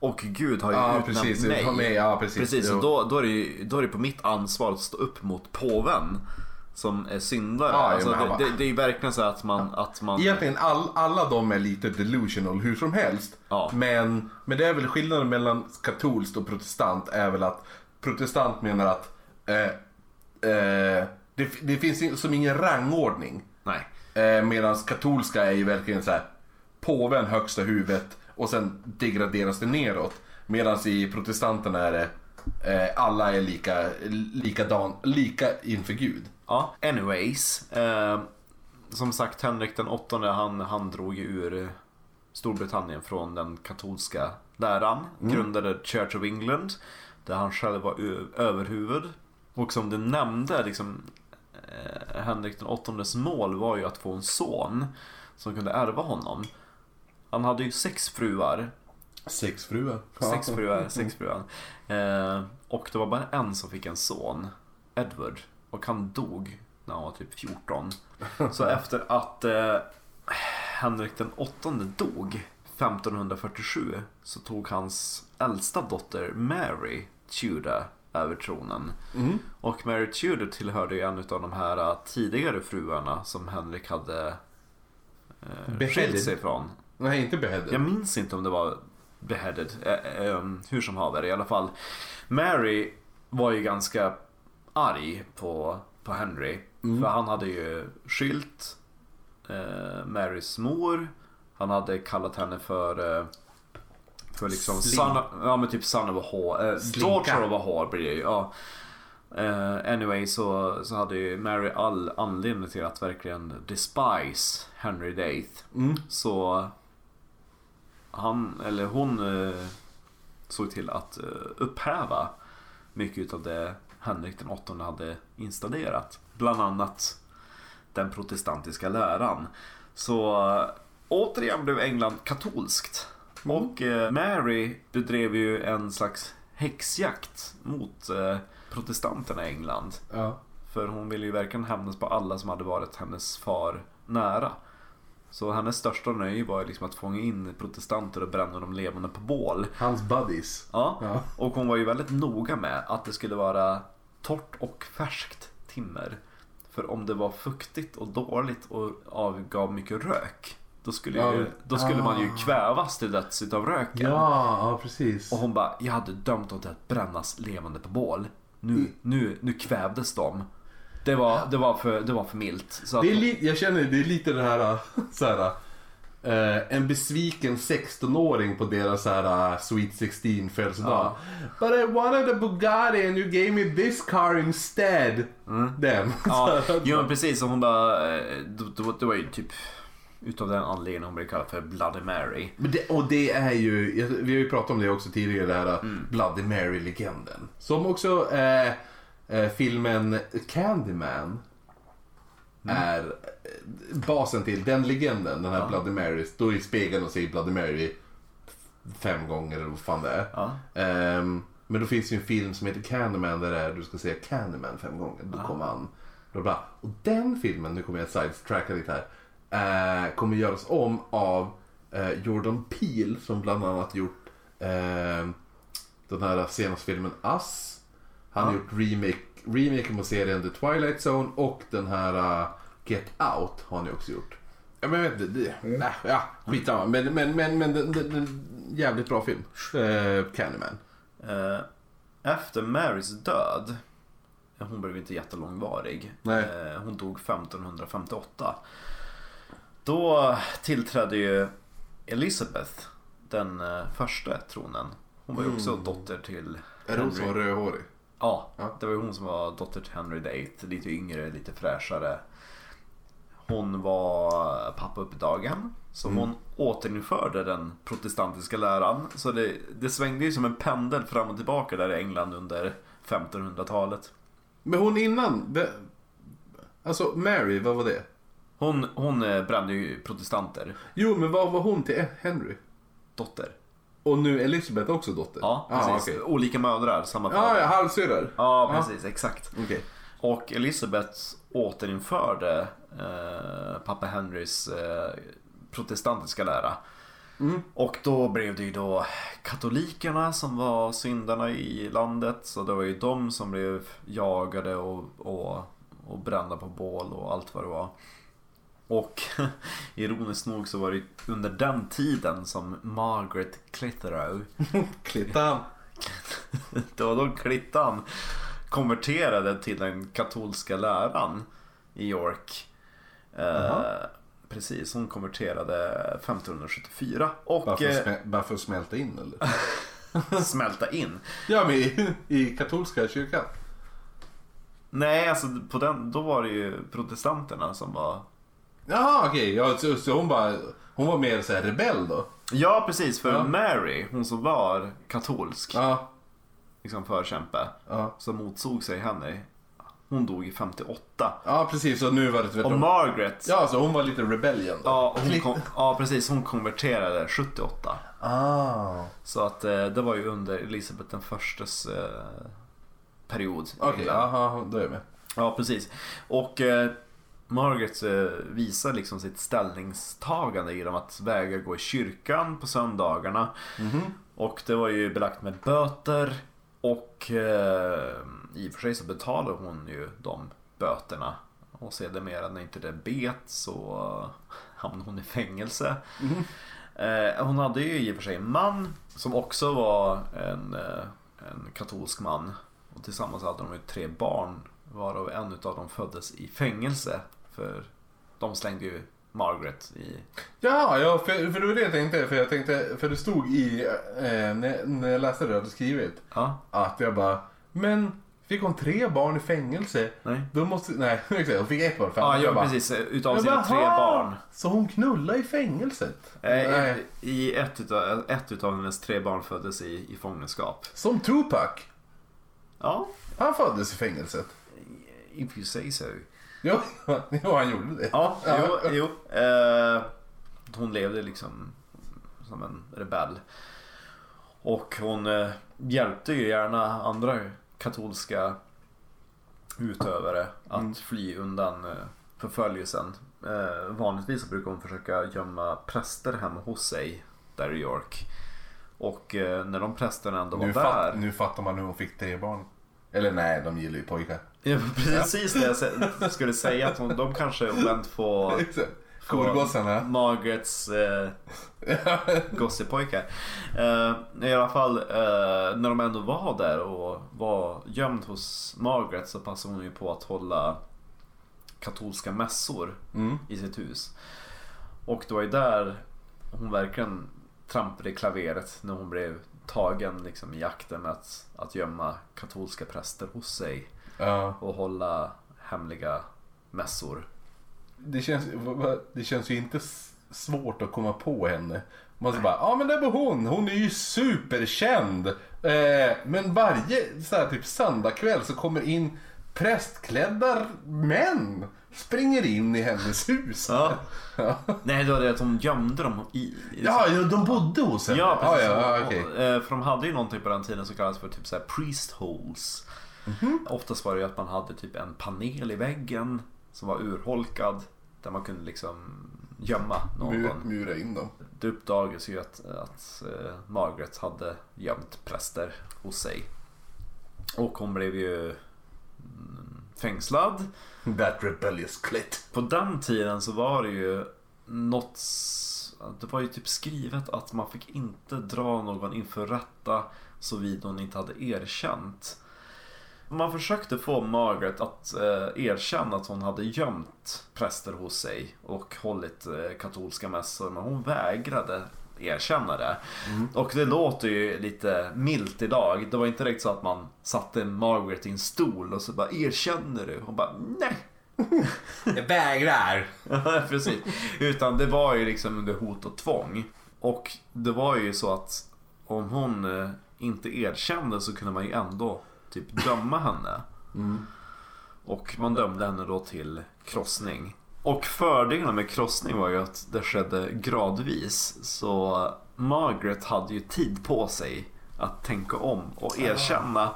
Och Gud har ju ja utnämnt precis. mig. Med, ja, precis. Precis, och då, då, är det, ju- då är det på mitt ansvar att stå upp mot påven. Som är syndare. Jo, alltså, det, bara- det, det är ju verkligen så att man... Att man Egentligen all, alla de är lite delusional hur som helst. Men, men det är väl skillnaden mellan katolskt och protestant är väl att protestant menar att eh, eh, det, det finns som ingen rangordning. nej. Eh, Medan katolska är ju verkligen så här påven högsta huvudet och sen degraderas det neråt. Medan i protestanterna är det eh, alla är lika, likadan, lika inför Gud. Ja, anyways. Eh, som sagt, Henrik den åttonde han, han drog ju ur Storbritannien från den katolska läran. Grundade Church of England. Där han själv var överhuvud. Och som du nämnde, liksom, eh, Henrik den åttondes mål var ju att få en son som kunde ärva honom. Han hade ju sex fruar. Sex fruar. Sex fruar, sex fruar. Eh, och det var bara en som fick en son, Edward. Och han dog när han var typ 14. Så efter att eh, Henrik den åttonde dog 1547 så tog hans äldsta dotter Mary Tudor över tronen. Mm. Och Mary Tudor tillhörde ju en av de här eh, tidigare fruarna som Henrik hade eh, skilt sig från. Nej, inte beheaded. Jag minns inte om det var beheaded. Eh, eh, hur som haver i alla fall. Mary var ju ganska arg på, på Henry. För han hade ju skilt eh, Marys mor. Han hade kallat henne för för liksom son ja men typ son of a whore. Eh, daughter of a whore blir det ju. Ja. Eh, anyway så, så hade ju Mary all anledning till att verkligen despise Henry VIII. Mm. Så han, eller hon eh, såg till att eh, upphäva mycket av det Henrik den åttonde hade installerat. Bland annat den protestantiska läran. Så återigen blev England katolskt. Och eh, Mary bedrev ju en slags häxjakt mot eh, protestanterna i England. Ja. För hon ville ju verkligen hämnas på alla som hade varit hennes far nära. Så hennes största nöje var ju liksom att fånga in protestanter och bränna dem levande på bål. Hans buddies. Ja. Ja. Och hon var ju väldigt noga med att det skulle vara torrt och färskt timmer. För om det var fuktigt och dåligt och avgav mycket rök. Då skulle, Ja, ju, då skulle man ju ah. kvävas till döds utav röken. Ja, ja precis. Och hon bara, jag hade dömt dem till att brännas levande på bål. Nu, nu, nu kvävdes de. Det var, det var, för, det var för milt. Så Det är li- jag känner det är lite det här, så här eh, en besviken 16-åring på deras så här uh, Sweet 16 födelsedag. But I wanted a Bugatti and you gave me this car instead. Den. ja, jo men precis. Och hon bara, eh, det var ju typ utav den anledningen hon blev kallad för Bloody Mary. Det, och det är ju, vi har ju pratat om det också tidigare, det här Bloody Mary-legenden. Som också eh, eh, filmen Candyman är eh, basen till. Den legenden, den här Ja. Bloody Mary, står i spegeln och säger Bloody Mary fem gånger eller vad fan det är. Ja. Ehm, men då finns ju en film som heter Candyman där det är, du ska säga Candyman fem gånger. Då kommer han. Då bara, och den filmen, nu kommer jag sidetracka lite här, eh, kommer göras om av eh, Jordan Peele som bland annat gjort eh, den här senaste filmen Us. Han har Ja. gjort remake, remaken på serien The Twilight Zone och den här eh, Get Out har han ju också gjort. Ja, men jag vet inte, det, nej, ja, skitsamma. Men, men, men, men den, den, den, jävligt bra film. Eh, Candyman. Eh, Efter Marys död, hon blev inte jättelångvarig. Nej. Hon dog 1558. Då tillträdde ju Elizabeth den eh, första tronen. Hon var ju också Mm. dotter till Är det hon som var rödhårig? Ja, Ja. det var ju hon som var dotter till Henry VIII. Lite yngre, lite fräschare. Hon var pappa upp i dagen. Så Mm. hon återinförde den protestantiska läran. Så det, det svängde ju som en pendel fram och tillbaka där i England under 1500-talet. Men hon innan, alltså Mary, vad var det? Hon, hon eh, brände ju protestanter. Jo, men vad var hon till Henry? Dotter. Och nu Elizabeth också dotter? Ja, ah, precis. okej. Olika mödrar, samma fader. ja, halvsyrror. Ja, precis. Exakt. Okej. Och Elizabeth återinförde eh, pappa Henrys eh, protestantiska lära. Mm. Och då blev det ju då katolikerna som var syndarna i landet. Så det var ju de som blev jagade och, och, och brända på bål och allt vad det var. Och ironiskt nog så var det under den tiden som Margaret Clitheroe Klittan. det var då Klittan konverterade till den katolska läran i York. Eh, Jaha. precis, hon konverterade 1574 och Bara för, att eh, smä- bara för att smälta in eller? smälta in. ja, men i, i katolska kyrkan. Nej, alltså på den, då var det ju protestanterna som var... Jaha, okej. Ja, så, så hon, bara, hon var mer så här rebell då? Ja, precis, för Ja. Mary, hon som var katolsk, Ja. liksom förkämpe, Ja, som motsåg sig henne, hon dog i 58. ja precis. Och nu var det Och tvärtom. Margaret, Ja, så hon var lite rebellion då? ja, hon kom, ja precis, hon konverterade 78. Ah. Så att eh, det var ju under Elisabeth den förstes eh, period. i Okej, England. då är jag med. Ja, precis. Och eh, Margaret eh, visar liksom sitt ställningstagande genom att vägra gå i kyrkan på söndagarna. Mhm. Och det var ju belagt med böter. Och eh, i och för sig så betalade hon ju de böterna. Och sedermera när inte det bet så hamnade hon i fängelse. Mhm. Eh, hon hade ju i och för sig en man som också var en, eh, en katolsk man. Och tillsammans hade de ju tre barn varav en utav dem föddes i fängelse. För de slängde ju Margaret i... Ja, ja för, för det var det jag tänkte. För jag tänkte, för det stod i, eh, när, när jag läste det jag hade skrivit, Ja, att jag bara, men fick hon tre barn i fängelse? nej. Då måste, nej, exakt, hon fick ett barn. Ja, ja bara, precis. Utav sina bara, tre barn. Så hon knullade i fängelset? Eh, Nej. I ett utav, ett utav hennes tre barn föddes i, i fångenskap. Som Tupac. Ja, Han föddes i fängelset. if you say so. Jo, jo, han gjorde det. Ja, jo. jo. Eh, hon levde liksom som en rebell. Och hon eh, hjälpte ju gärna andra katolska utövare att Mm. fly undan eh, förföljelsen. Eh, vanligtvis brukar hon försöka gömma präster hemma hos sig där i York. Och eh, när de prästerna ändå var Nu, där. fatt, nu fattar man hur hon fick tre barn. Eller nej, de gillar ju pojkar. Ja, precis det jag skulle säga. Att hon, de kanske vänt på Skolgossarna. Margarets eh, gossepojkar. Eh, I alla fall eh, när de ändå var där och var gömd hos Margaret så passade hon ju på att hålla katolska mässor Mm. i sitt hus. Och det var ju där hon verkligen trampade i klaveret när hon blev tagen liksom, i jakten att, att gömma katolska präster hos sig Ja. och hålla hemliga mässor. Det känns, det känns ju inte svårt att komma på henne. Man så bara, ja men det var hon, hon är ju superkänd. Eh, men varje så här, typ söndagkväll så kommer in prästklädda män. Springer in i hennes hus. Ja. Ja, Nej, det var det att hon gömde dem i... i ja, ja de bodde hos henne. Ja, precis. Ja, ja, Och- okej. och, eh, För de hade ju någonting på den tiden som kallades för typ så här priest holes. Mhm. Oftast var det ju att man hade typ en panel i väggen som var urholkad. Där man kunde liksom gömma någon. Mur, mura in dem. Det uppdagades ju att, att eh, Margaret hade gömt präster hos sig. Och hon blev ju mm, fängslad. That rebellious clit. På den tiden så var det ju något... Det var ju typ skrivet att man fick inte dra någon inför rätta såvida hon inte hade erkänt. Man försökte få Margaret att eh, erkänna att hon hade gömt präster hos sig och hållit eh, katolska mässor men hon vägrade erkänna det. Och det låter ju lite milt idag. Det var inte direkt så att man satte Margaret i en stol och så bara erkänner du? Hon bara nej. Jag vägrar. Ja, Precis. Utan det var ju liksom under hot och tvång. Och det var ju så att om hon eh, inte erkände så kunde man ju ändå typ döma henne. Och man dömde henne då till krossning. Och fördelen med krossning var ju att det skedde gradvis. Så Margaret hade ju tid på sig att tänka om och erkänna.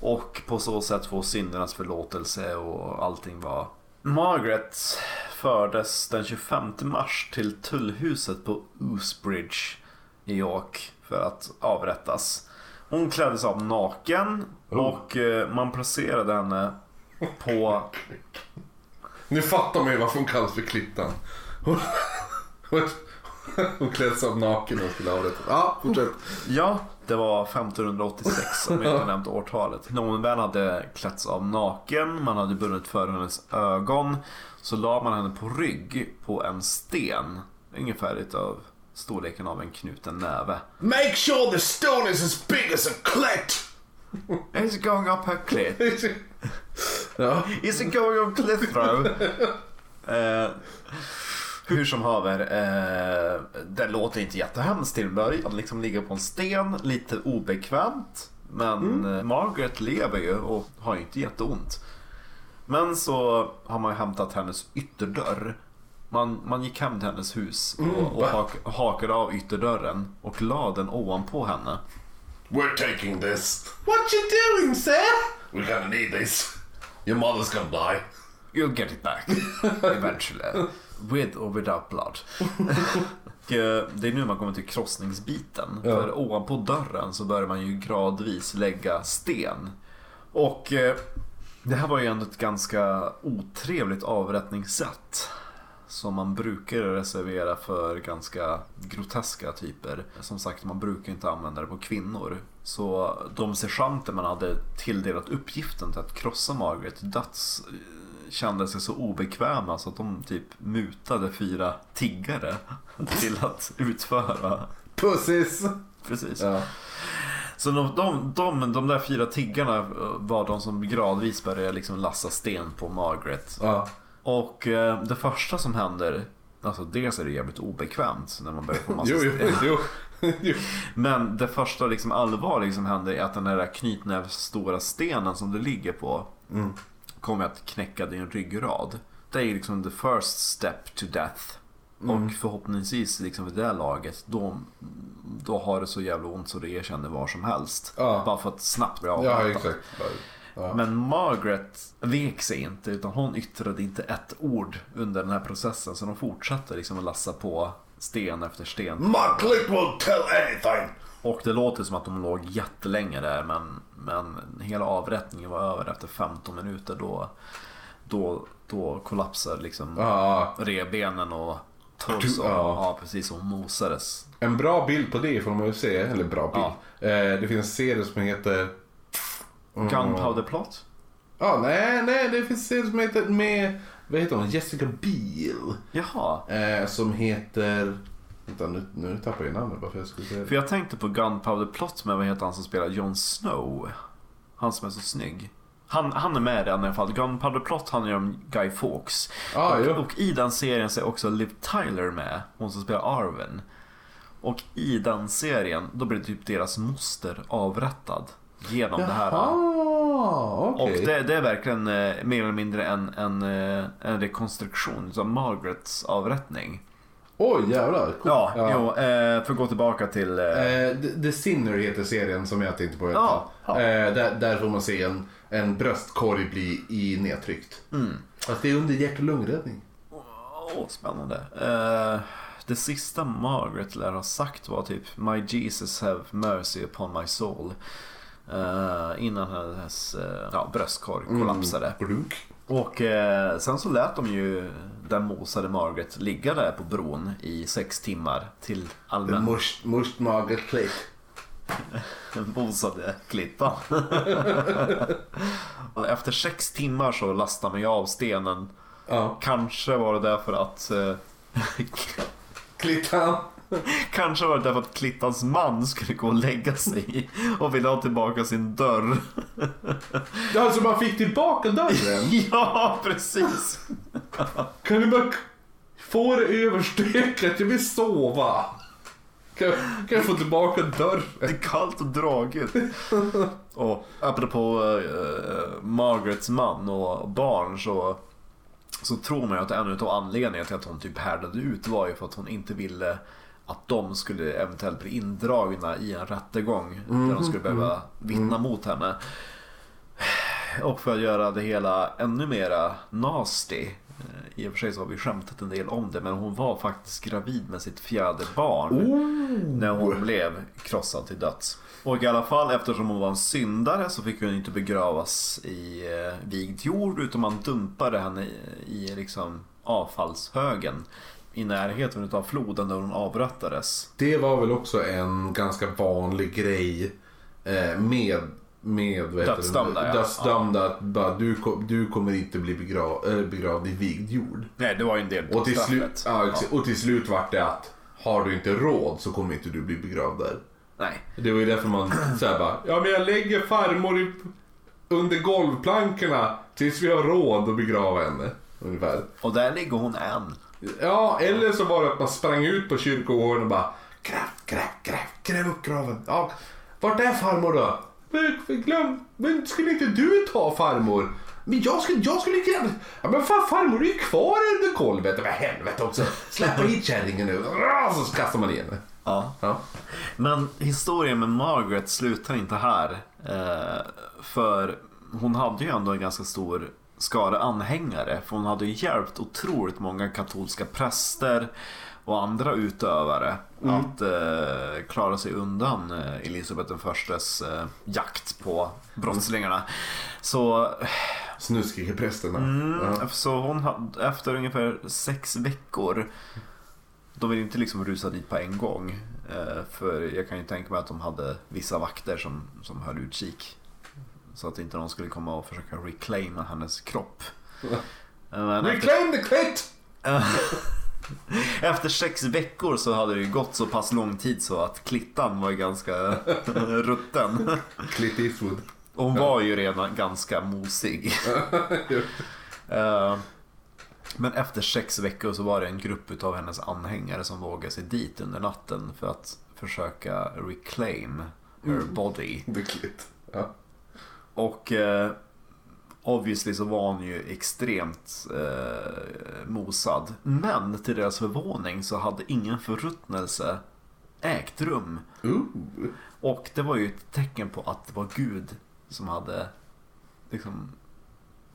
Och på så sätt få syndernas förlåtelse och allting var. Margaret fördes den 25 mars till tullhuset på Oosbridge i York för att avrättas. Hon kläddes av naken och eh, man placerade henne på Nu fattar man ju varför hon kallas för Klittan. Hon, hon, hon kläddes av naken och skulle avrättas. Ja, fortsätt. Ja, det var 1586 om jag inte nämnt årtalet. När hon väl hade klätts av naken, man hade bundit för hennes ögon. Så la man henne på rygg på en sten. Ungefär utav storleken av en knuten näve. Make sure the stone is as big as a clit! Is it going up her clit? ja. Is it going on cliff throw? eh, hur som haver, eh, det låter inte jättehemskt till början. Liksom ligga på en sten, lite obekvämt. Men eh, Margaret lever ju och har ju inte jätteont. Men så har man ju hämtat hennes ytterdörr. Man, man gick hem till hennes hus och, och va? hak, hakade av ytterdörren och la den ovanpå henne. We're taking this. What you doing, sir? We're gonna need this. Your mother's gonna die. You'll get it back eventually. With or without blood. Och, eh, det är nu man kommer till krossningsbiten. Ja. För ovanpå dörren så börjar man ju gradvis lägga sten. Och eh, det här var ju ändå ett ganska otrevligt avrättningssätt. Som man brukar reservera för ganska groteska typer. Som sagt, man brukar inte använda det på kvinnor. Så de sergeanter man hade tilldelat uppgiften till att krossa Margaret döds eh, kände sig så obekväma så att de typ mutade fyra tiggare till att utföra. Pussies. Precis. Ja. Så de, de, de, de där fyra tiggarna eh, var de som gradvis började liksom lassa sten på Margaret. Ja. Och eh, det första som händer, alltså dels är det jävligt obekvämt när man börjar få massa Jo, jo, jo. Men det första liksom allvarliga som händer är att den där knytnävsstora stenen som du ligger på Mm. kommer att knäcka din ryggrad. det är liksom the first step to death. Mm. Och förhoppningsvis liksom vid det här laget, då, då har det så jävla ont så det erkänner var som helst. Ja. Bara för att snabbt bli Ja, avrättad. exakt. Ja. Men Margaret vek sig inte utan hon yttrade inte ett ord under den här processen. Så de fortsatte liksom att lassa på sten efter sten. My click will tell anything! Och det låter som att de låg jättelänge där men, men hela avrättningen var över efter 15 minuter. Då, då, då kollapsade liksom Ja, revbenen och torson. Ja. Ja. precis. Och mosades. en bra bild på det får man ju se, eller bra bild. Eh, det finns en serie som heter... Mm. Gunpowder plot? Ja, nej, nej, det finns en som heter med, vad heter hon, Jessica Biel. Jaha. Eh, som heter, vänta nu, nu tappar jag namnet bara för jag skulle säga För jag tänkte på Gunpowder plot med vad heter han som spelar Jon Snow? Han som är så snygg. Han, han är med i den i alla fall. Gunpowder plot handlar ju om Guy Fawkes. Ah, och, och i den serien så är också Liv Tyler med. Hon som spelar Arwen. Och i den serien då blir typ deras moster avrättad. Genom det här. Jaha, okej. Och det, det är verkligen eh, mer eller mindre en, en, eh, en rekonstruktion av Margarets avrättning. Oj, jävlar. Coolt. Ja, Jo, eh, för att gå tillbaka till... The, The Sinner heter serien som jag tänkte på. Ja. Eh, där, där får man se en, en bröstkorg bli i nedtryckt. mm. Fast det är under hjärt och lungräddning. Åh, spännande. Eh, det sista Margaret lär ha sagt var typ My Jesus have mercy upon my soul. Eh, innan hennes eh, ja, bröstkorg kollapsade. Glunk. Och eh, sen så lät de ju den mosade Margaret ligga där på bron i sex timmar till allmän must, must Margaret Click. den mosade klippan. Efter sex timmar så lastade man ju av stenen. Ja. Kanske var det därför att eh, Klittan. Kanske var det därför att Klittans man skulle gå och lägga sig och ville ha tillbaka sin dörr. Ja, alltså man fick tillbaka dörren. Ja, precis. Kan du bara få det överstökat? Jag vill sova. Kan, kan jag få tillbaka dörren? Det är kallt och dragigt. Och apropå eh, Margarets man och barn så, så tror man ju att en av anledningarna till att hon typ härdade ut var ju för att hon inte ville att de skulle eventuellt bli indragna i en rättegång där de skulle behöva vittna mot henne. Och för att göra det hela ännu mera nasty. eh, I och för sig så har vi skämtat en del om det men hon var faktiskt gravid med sitt fjärde barn. När hon blev krossad till döds. Och i alla fall eftersom hon var en syndare så fick hon inte begravas i eh, vigd jord utan man dumpade henne i, i liksom avfallshögen. I närheten av floden där hon avrättades. Det var väl också en ganska vanlig grej eh, med med? Dödsdömda, ja. Dödsdömda. Att bara, du, du kommer inte bli begrav, äh, begravd i vigd jord. Nej det var ju en del Och till, slut, ja, och till slut vart det att har du inte råd så kommer inte du bli begravd där. Nej. Det var ju därför man såhär bara, ja men jag lägger farmor i, under golvplankorna tills vi har råd att begrava henne. Ungefär. Och där ligger hon än. Ja, eller så var det att man sprang ut på kyrkogården och bara Gräv, gräv, gräv, gräv upp graven. Ja, vart är farmor då? Men, glöm, men skulle inte du ta farmor? Men jag skulle, jag skulle gräva. Ja, men fan farmor är ju kvar under golvet. Vad helvete också. Släppa hit kärringen nu. Så kastar man igen. Ja. Ja. Men historien med Margaret slutar inte här. Eh, för hon hade ju ändå en ganska stor skara anhängare. För hon hade ju hjälpt otroligt många katolska präster och andra utövare att eh, klara sig undan eh, Elisabeth den förstes eh, jakt på brottslingarna. Så Snuskige prästerna. Mm, Ja. Så hon hade, efter ungefär sex veckor De vill inte liksom rusa dit på en gång eh, För jag kan ju tänka mig att de hade vissa vakter som, som höll utkik Så att inte någon skulle komma och försöka reclaima hennes kropp Eh, Men efter, Reclaim the clit! efter sex veckor så hade det ju gått så pass lång tid så att klittan var ganska rutten Clint Eastwood. Hon var ju redan ganska mosig. Eh, Men efter sex veckor så var det en grupp av hennes anhängare som vågade sig dit under natten för att försöka reclaim her body. The clit. Ja. Och eh, obviously så var hon ju extremt eh, mosad. Men till deras förvåning så hade ingen förruttnelse ägt rum. Ooh. Och det var ju ett tecken på att det var Gud som hade liksom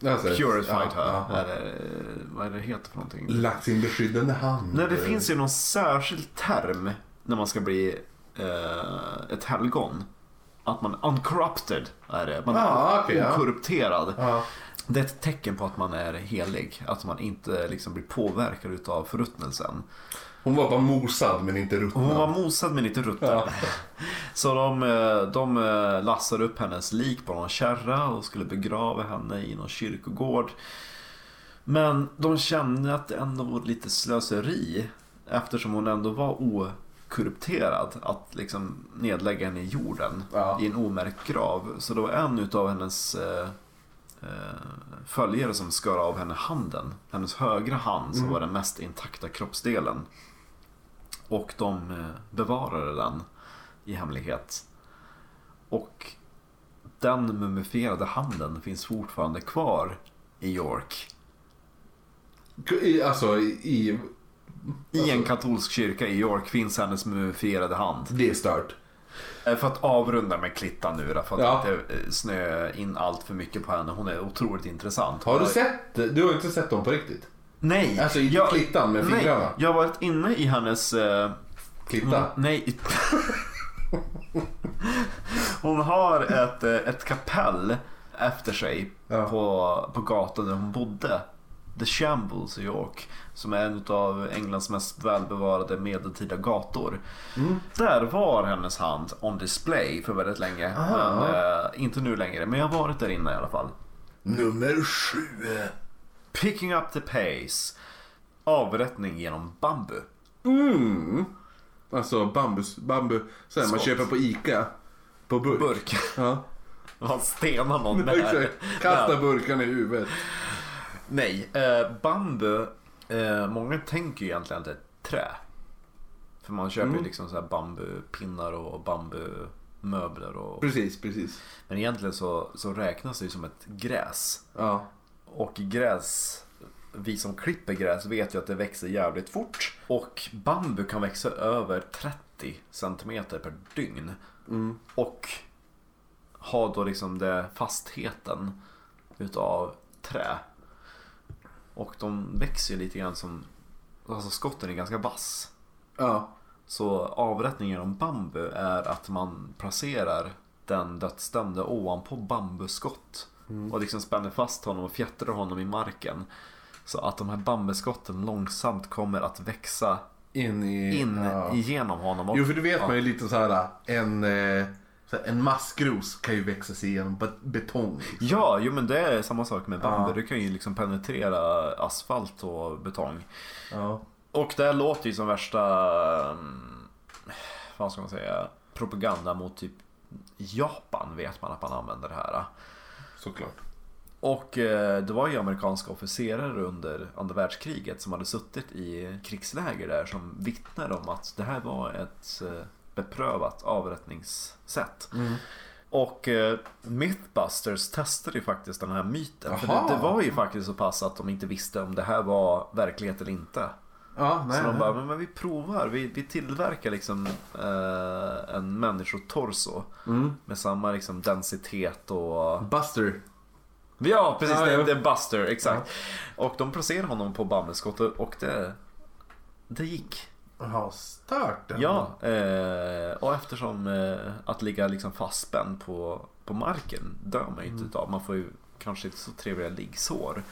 Alltså, purified ja, her. Eller, vad är det heter för någonting? Lagt sin beskyddande hand. Nej, det finns ju någon särskild term när man ska bli eh, ett helgon. Att man uncorrupted är det. Man är Ah, ja. okorrupterad. Ja. Det är ett tecken på att man är helig. Att man inte liksom blir påverkad utav förruttnelsen. Hon var bara mosad men inte ruttnad. Hon var mosad men inte rutten. Ja. Så de, eh, de eh, lassade upp hennes lik på någon kärra och skulle begrava henne i någon kyrkogård. Men de kände att det ändå var lite slöseri eftersom hon ändå var okorrupterad att liksom nedlägga henne i jorden Ja. i en omärkt grav. Så det var en utav hennes eh, eh, följare som skar av henne handen. Hennes högra hand som Mm. var den mest intakta kroppsdelen. Och de eh, bevarade den i hemlighet. Och den mumifierade handen finns fortfarande kvar i York. Alltså i... i en katolsk kyrka i York finns hennes mumifierade hand. det är stört. För att avrunda med Klittan nu då, för att Ja. inte eh, snöa in allt för mycket på henne. Hon är otroligt intressant. Har du sett Du har inte sett dem på riktigt? Nej! Alltså inte jag, klittan med nej, fingrarna? jag har varit inne i hennes... Eh, Klitta? hon, nej. hon har ett, eh, ett kapell efter sig Ja. på, på gatan där hon bodde. The Shambles i York. Som är en av Englands mest välbevarade medeltida gator. Mm. Där var hennes hand on display för väldigt länge. Aha. Men, eh, inte nu längre, men jag har varit där inne i alla fall. Nummer sju. Picking up the pace. Avrättning genom bambu. Mm. Alltså bambus, bambu. Så här, man köper på Ica. På burk. Burk. Ja. Han stenar någon där. Kasta burkarna i huvudet. Nej, eh, bambu. Eh, många tänker ju egentligen att det är trä. För man köper ju Mm. liksom så här bambupinnar och bambumöbler. Och... Precis, precis. Men egentligen så, så räknas det ju som ett gräs. Ja. Och gräs, vi som klipper gräs vet ju att det växer jävligt fort. Och bambu kan växa över 30 centimeter per dygn. Mm. Och ha då liksom det fastheten utav trä. Och de växer ju lite grann som, alltså skotten är ganska vass. Ja. Så avrättningen genom bambu är att man placerar den dödsdömde ovanpå bambuskott. Och liksom spänner fast honom och fjättrar honom i marken. Så att de här bambuskotten långsamt kommer att växa In i... in ja. igenom honom. Och, Jo, för du vet ja. man ju lite så här. En, eh, en maskros kan ju växa sig igenom bet- betong. liksom. Ja, jo men det är samma sak med bambu. Ja. Du kan ju liksom penetrera asfalt och betong. Ja. Och det här låter ju som värsta, mm, vad ska man säga, propaganda mot typ Japan vet man att man använder det här. Såklart. Och eh, det var ju amerikanska officerare under andra världskriget som hade suttit i krigsläger där som vittnade om att det här var ett eh, beprövat avrättningssätt. Och eh, Mythbusters testade ju faktiskt den här myten. För det, det var ju faktiskt så pass att de inte visste om det här var verklighet eller inte. Ja, nej. så de bara, men, men vi provar. Vi, vi tillverkar liksom eh, en människotorso Mm. med samma liksom densitet och Buster. Ja, precis. Ja, det, ja. det är Buster, exakt. Och de placerade honom på bambuskottet och det, det gick. Jaha, stört. ändå. Ja, eh, och eftersom eh, att ligga liksom fastspänd på, på marken dör man ju inte utav. Man får ju kanske inte så trevliga liggsår.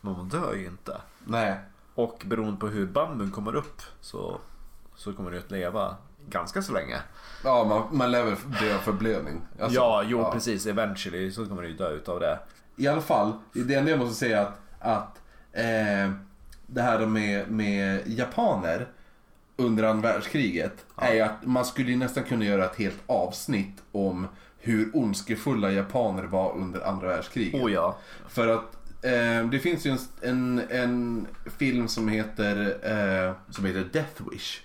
Men man dör ju inte. Nej. Och beroende på hur bambun kommer upp så, så kommer du att leva ganska så länge. Ja, man, man väl dö av förblödning. Alltså, ja, jo precis. Eventually så kommer du ju dö utav det. I alla fall, det enda jag måste säga att, att eh, det här med, med japaner under andra världskriget är ju att man skulle nästan kunna göra ett helt avsnitt om hur ondskefulla japaner var under andra världskriget. Oh ja. För att eh, det finns ju en, en, en film som heter, eh, som heter Death Wish.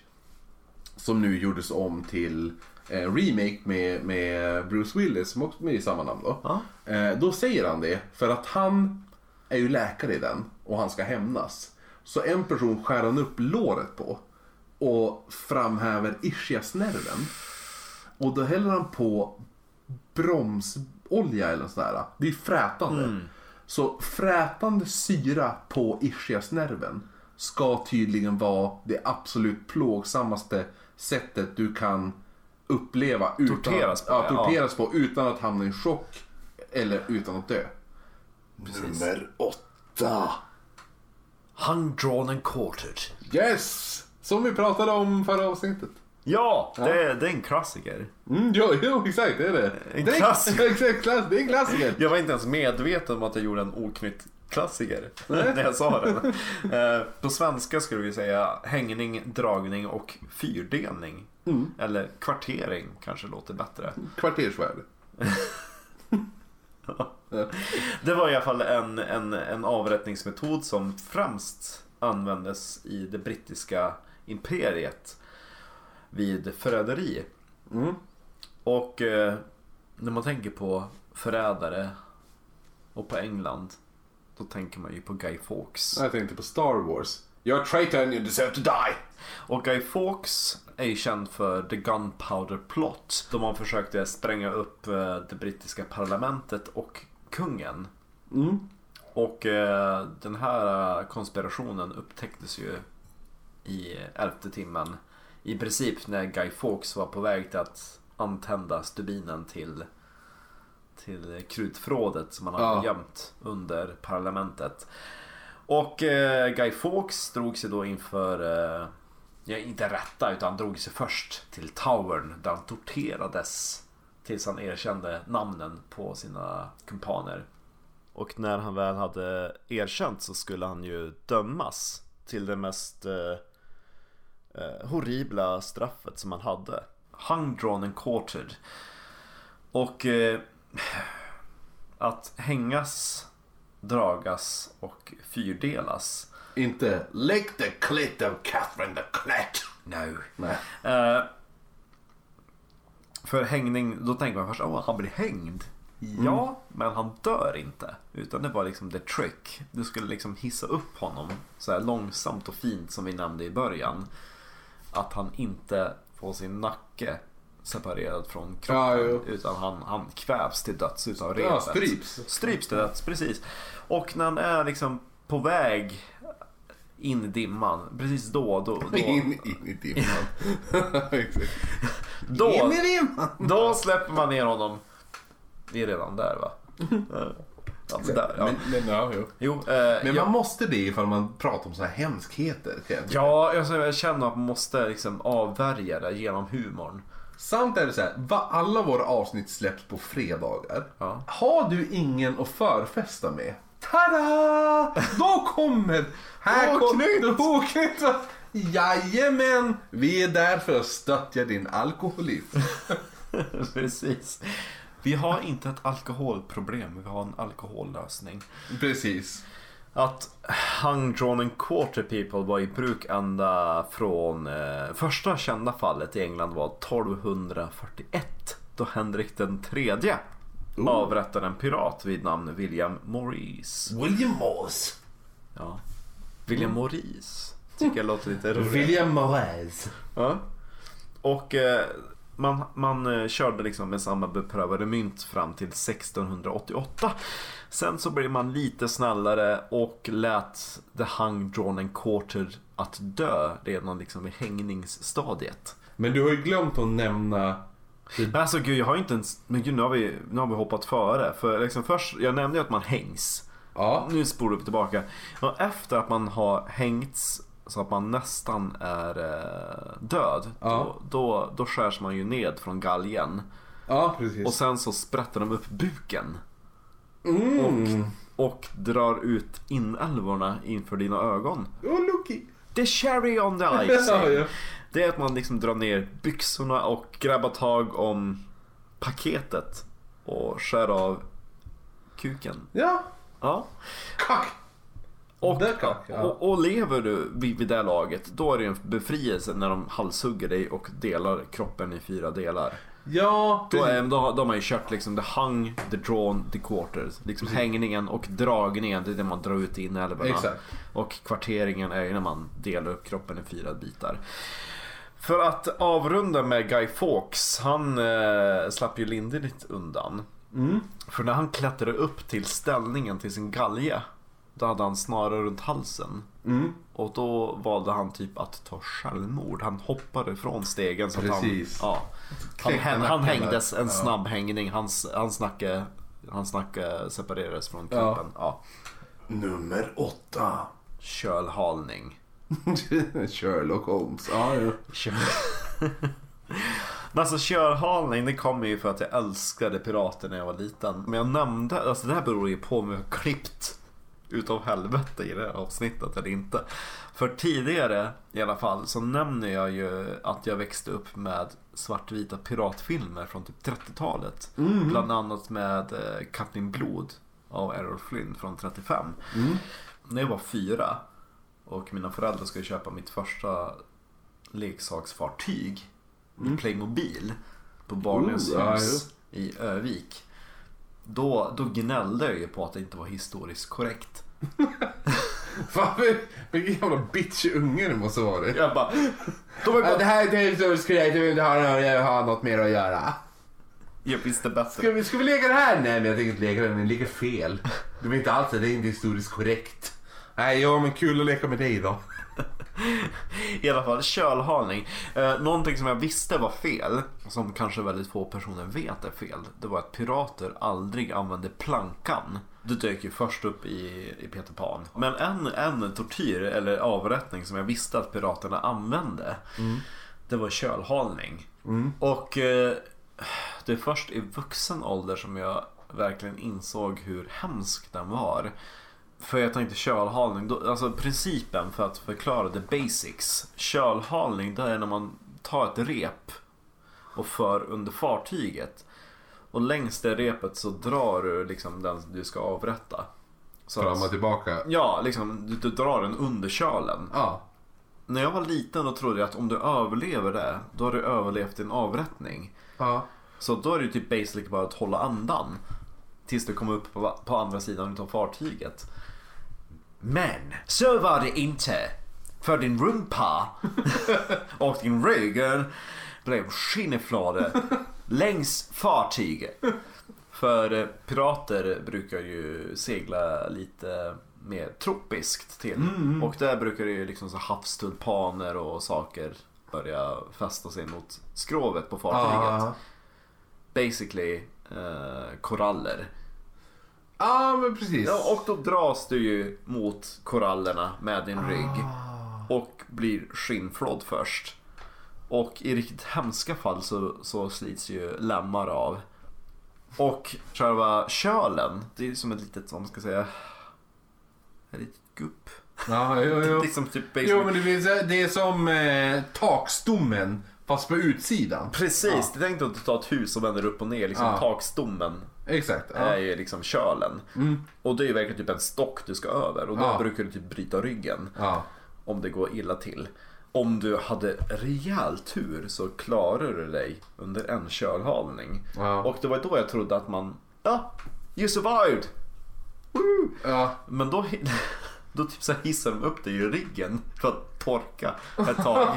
Som nu gjordes om till eh, remake med, med Bruce Willis som också är med i samma namn då. Ja. Eh, då säger han det för att han är ju läkare i den och han ska hämnas. Så en person skär han upp låret på och framhäver ischiasnerven. Och då häller han på bromsolja eller något sånt där. Det är frätande. Så frätande syra på ischiasnerven ska tydligen vara det absolut plågsammaste sättet du kan uppleva utan, Torteras på, ja, ja. torteras på utan att hamna i chock eller utan att dö. Nummer åtta. Hung, drawn and quartered. Yes! Som vi pratade om förra avsnittet. Ja, det, är, det är en klassiker. Mm, jo, jo, exakt det är det. En det är, klassiker. Exakt, klass, det är en klassiker. Jag var inte ens medveten om att jag gjorde en oknytt klassiker när jag sa den. Eh, På svenska skulle vi säga hängning, dragning och fyrdelning. Eller kvartering kanske låter bättre. Kvartersvärd. Det var i alla fall en, en, en avrättningsmetod som främst användes i det brittiska imperiet vid förräderi. Mm. Och eh, när man tänker på förrädare och på England då tänker man ju på Guy Fawkes. Jag tänkte på Star Wars. You're a traitor and you deserve to die. Och Guy Fawkes är ju känd för The Gunpowder Plot. Då man försökte spränga upp eh, det brittiska parlamentet och kungen. Mm. Och eh, den här eh, konspirationen upptäcktes ju i elfte timmen. I princip när Guy Fawkes var på väg till att antända stubinen till, till krutförrådet som han hade Ja. gömt under parlamentet. Och eh, Guy Fawkes drog sig då inför, eh, ja inte rätta utan han drog sig först till Towern där han torterades tills han erkände namnen på sina kumpaner. Och när han väl hade erkänt så skulle han ju dömas till det mest eh, eh, horribla straffet som han hade. Hung, drawn and quartered. Och eh, att hängas, dragas och fyrdelas. Inte lick the clit of Catherine the Clet. No. Nej. Eh, för hängning, då tänker man först att han blir hängd. Ja, men han dör inte. Utan det var liksom the trick. Du skulle liksom hissa upp honom så här långsamt och fint som vi nämnde i början. Att han inte får sin nacke separerad från kroppen. Ja, utan han, han kvävs till döds utav repet. Ja, stryps. Stryps till döds, precis. Och när han är liksom på väg in i dimman, precis då, då, då, In, in i dimman. Då, In i dimman. Då släpper man ner honom. Vi är redan där va? Alltså där, ja. Men, men, ja, jo. Jo, eh, men man måste det ifall man pratar om så här hemskheter. ja, alltså, jag känner att man måste liksom avvärja det genom humorn. Sant är det så här, va, alla våra avsnitt släpps på fredagar. Ja. Har du ingen att förfesta med? Tada! Då kommer... Här kommer va? Jajamän! Vi är där för att stödja din alkoholism. Precis. Vi har inte ett alkoholproblem, vi har en alkohollösning. Precis. Att hung, drawn and quarter people var i bruk ända från eh, första kända fallet i England var 1241 då Henrik den tredje Oh. avrättade en pirat vid namn William Maurice. William Morse. Ja. William Maurice tycker jag låter lite roligt. William Morse. Ja. Och eh, man, man eh, körde liksom med samma beprövade mynt fram till 1688. Sen så blev man lite snällare och lät the hung, drawn and quartered att dö redan liksom i hängningsstadiet. Men du har ju glömt att nämna... Men alltså gud, jag har inte ens... Men gud, nu har vi, nu har vi hoppat före. För liksom först, jag nämnde ju att man hängs. Ja. Nu spolar vi tillbaka. Och efter att man har hängts så att man nästan är eh, död. Ja. Då, då, då skärs man ju ned från galgen. Ja, precis. Och sen så sprätter de upp buken. Mm. Och drar ut inälvorna inför dina ögon. Oh, looky. The cherry on the Ja, icing. ja. Det är att man liksom drar ner byxorna och grabbar tag om paketet. Och skär av kuken. Ja. Ja. Kack. Och, ja. och, och lever du vid, vid det laget, då är det en befrielse när de halshugger dig och delar kroppen i fyra delar. Ja, Då, precis. är, då, då har man ju kört liksom the hung, the drawn, the quarters. Liksom hängningen och dragningen, det är det man drar ut i inälvorna. Exakt. Och kvarteringen är ju när man delar upp kroppen i fyra bitar. För att avrunda med Guy Fawkes, han eh, slapp ju lindrigt undan. Mm. För när han klättrade upp till ställningen till sin galge, då hade han snarare runt halsen. Mm. Och då valde han typ att ta självmord. Han hoppade från stegen så att han, Precis. ja, han, han, nacken hängdes en Ja. snabb hängning. Hans, hans, nacke, hans nacke separerades från kroppen. Ja. Nummer åtta. Kölhalning. Sherlock Holmes. Ja, ja. Men alltså kölhalning det kommer ju för att jag älskade pirater när jag var liten. Men jag nämnde, alltså det här beror ju på om jag har klippt utav helvete i det här avsnittet eller inte. För tidigare i alla fall så nämner jag ju att jag växte upp med svartvita piratfilmer från typ 30-talet. Bland annat med eh, Kapten Blod av Errol Flynn från 35. När jag var fyra och mina föräldrar skulle köpa mitt första leksaksfartyg i Playmobil på Barnens Oh, ja, hus i Övik. Då, då gnällde jag ju på att det inte var historiskt korrekt. Fan, vilken jävla bitch unge du måste vara. Jag bara... De Ja, bara Det här är jag vill inte ha, jag vill ha något mer att göra. jag visste bättre. Ska vi, ska vi leka det här? Nej, men jag tänker inte leka det, den ligger fel. Du vet inte alls det, det är inte historiskt korrekt. Nej, ja men kul att leka med dig då. I alla fall kölhalning. Eh, någonting som jag visste var fel, som kanske väldigt få personer vet är fel. Det var att pirater aldrig använde plankan. Det dök ju först upp i, i Peter Pan. Men en, en tortyr eller avrättning som jag visste att piraterna använde. Det var kölhalning. Och eh, det är först i vuxen ålder som jag verkligen insåg hur hemsk den var. För jag tänkte kölhalning, då, alltså principen för att förklara the basics. Kölhalning det är när man tar ett rep och för under fartyget. Och längs det repet så drar du liksom den du ska avrätta. Så Fram och tillbaka. ja, liksom du, du drar den under kölen. Ja. När jag var liten då trodde jag att om du överlever det, då har du överlevt en avrättning. Ja. Så då är det ju typ basically bara att hålla andan. Tills du kommer upp på, på andra sidan utav fartyget. Men så var det inte. För din rumpa och din rygg blev skinneflade längs fartyget. För eh, pirater brukar ju segla lite mer tropiskt till. Och där brukar det ju liksom så havstulpaner och saker börja fästa sig mot skrovet på fartyget Ja. basically eh, koraller. Ja, men precis. Ja, och då dras du ju mot korallerna med din rygg och blir skinnflådd först. Och i riktigt hemska fall så, så slits ju lemmar av. Och själva kölen, det är som ett litet, vad man ska säga, ett litet gupp. Ja, jo, jo. Liksom typ Jo, men det, finns, det är som eh, takstommen fast på utsidan. Precis, det tänkte att du tar ett hus och vänder upp och ner. Liksom Ja. takstommen Exakt. är Ja. ju liksom kölen. Och det är ju verkligen typ en stock du ska över och då Ja. brukar du typ bryta ryggen Ja. om det går illa till. Om du hade rejäl tur så klarar du dig under en kölhalning. Ja. Och det var då jag trodde att man, ja, you survived! Woo! Ja. Men då, då typ så hissar de upp dig i ryggen för att torka ett tag.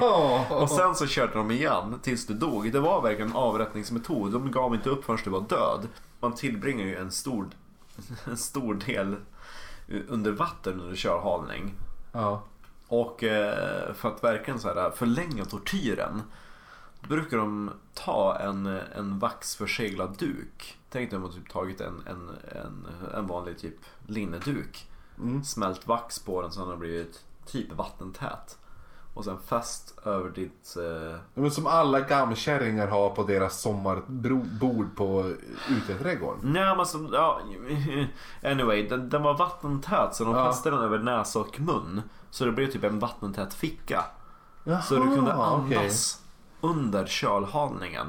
Och sen så körde de igen tills du dog. Det var verkligen en avrättningsmetod. De gav inte upp förrän du var död. Man tillbringar ju en stor, en stor del under vatten under kölhalning. Ja. Och eh, för att verkligen så här förlänga tortyren då brukar de ta en, en vaxförseglad duk. Tänk dig om man typ tagit en, en, en, en vanlig typ linneduk. Smält vax på den så den har blivit typ vattentät. Och sen fäst över ditt... Eh, Men som alla gamkärringar har på deras sommarbord på uteträdgården. nej men så, ja, anyway, den, den var vattentät så de Ja. fäste den över näsa och mun. Så det blev typ en vattentät ficka. Så du kunde Jaha, andas under kölhalningen.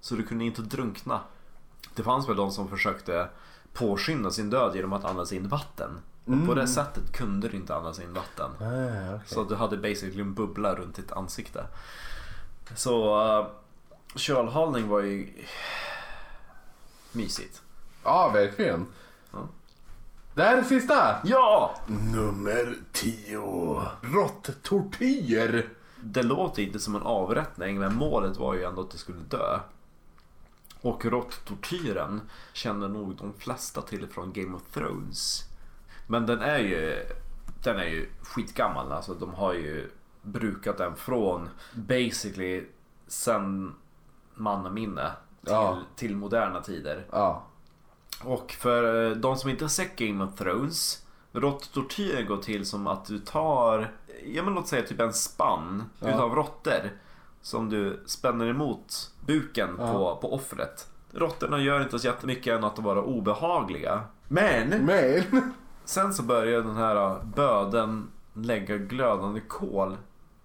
Så du kunde inte drunkna. Det fanns väl de som försökte påskynda sin död genom att andas in vatten Och på det sättet kunde du inte andas in vatten. Ah, Så du hade basically en bubbla runt ditt ansikte. Så uh, kölhalning var ju mysigt. Ja, verkligen. Ja. Det här är sista. Ja! Nummer 10. Råttortyr. Det låter inte som en avrättning men målet var ju ändå att du skulle dö. Och råttortyren känner nog de flesta till från Game of Thrones. Men den är ju, den är ju skitgammal. Alltså de har ju brukat den från basically sen mannaminne till, Ja. till moderna tider. Ja. Och för eh, de som inte har sett Game of Thrones Råttortyren går till som att du tar, ja men låt säga typ en spann Ja. utav råttor Som du spänner emot buken Ja. på, på offret Råttorna gör inte så jättemycket än att vara obehagliga Men Men. sen så börjar den här böden lägga glödande kol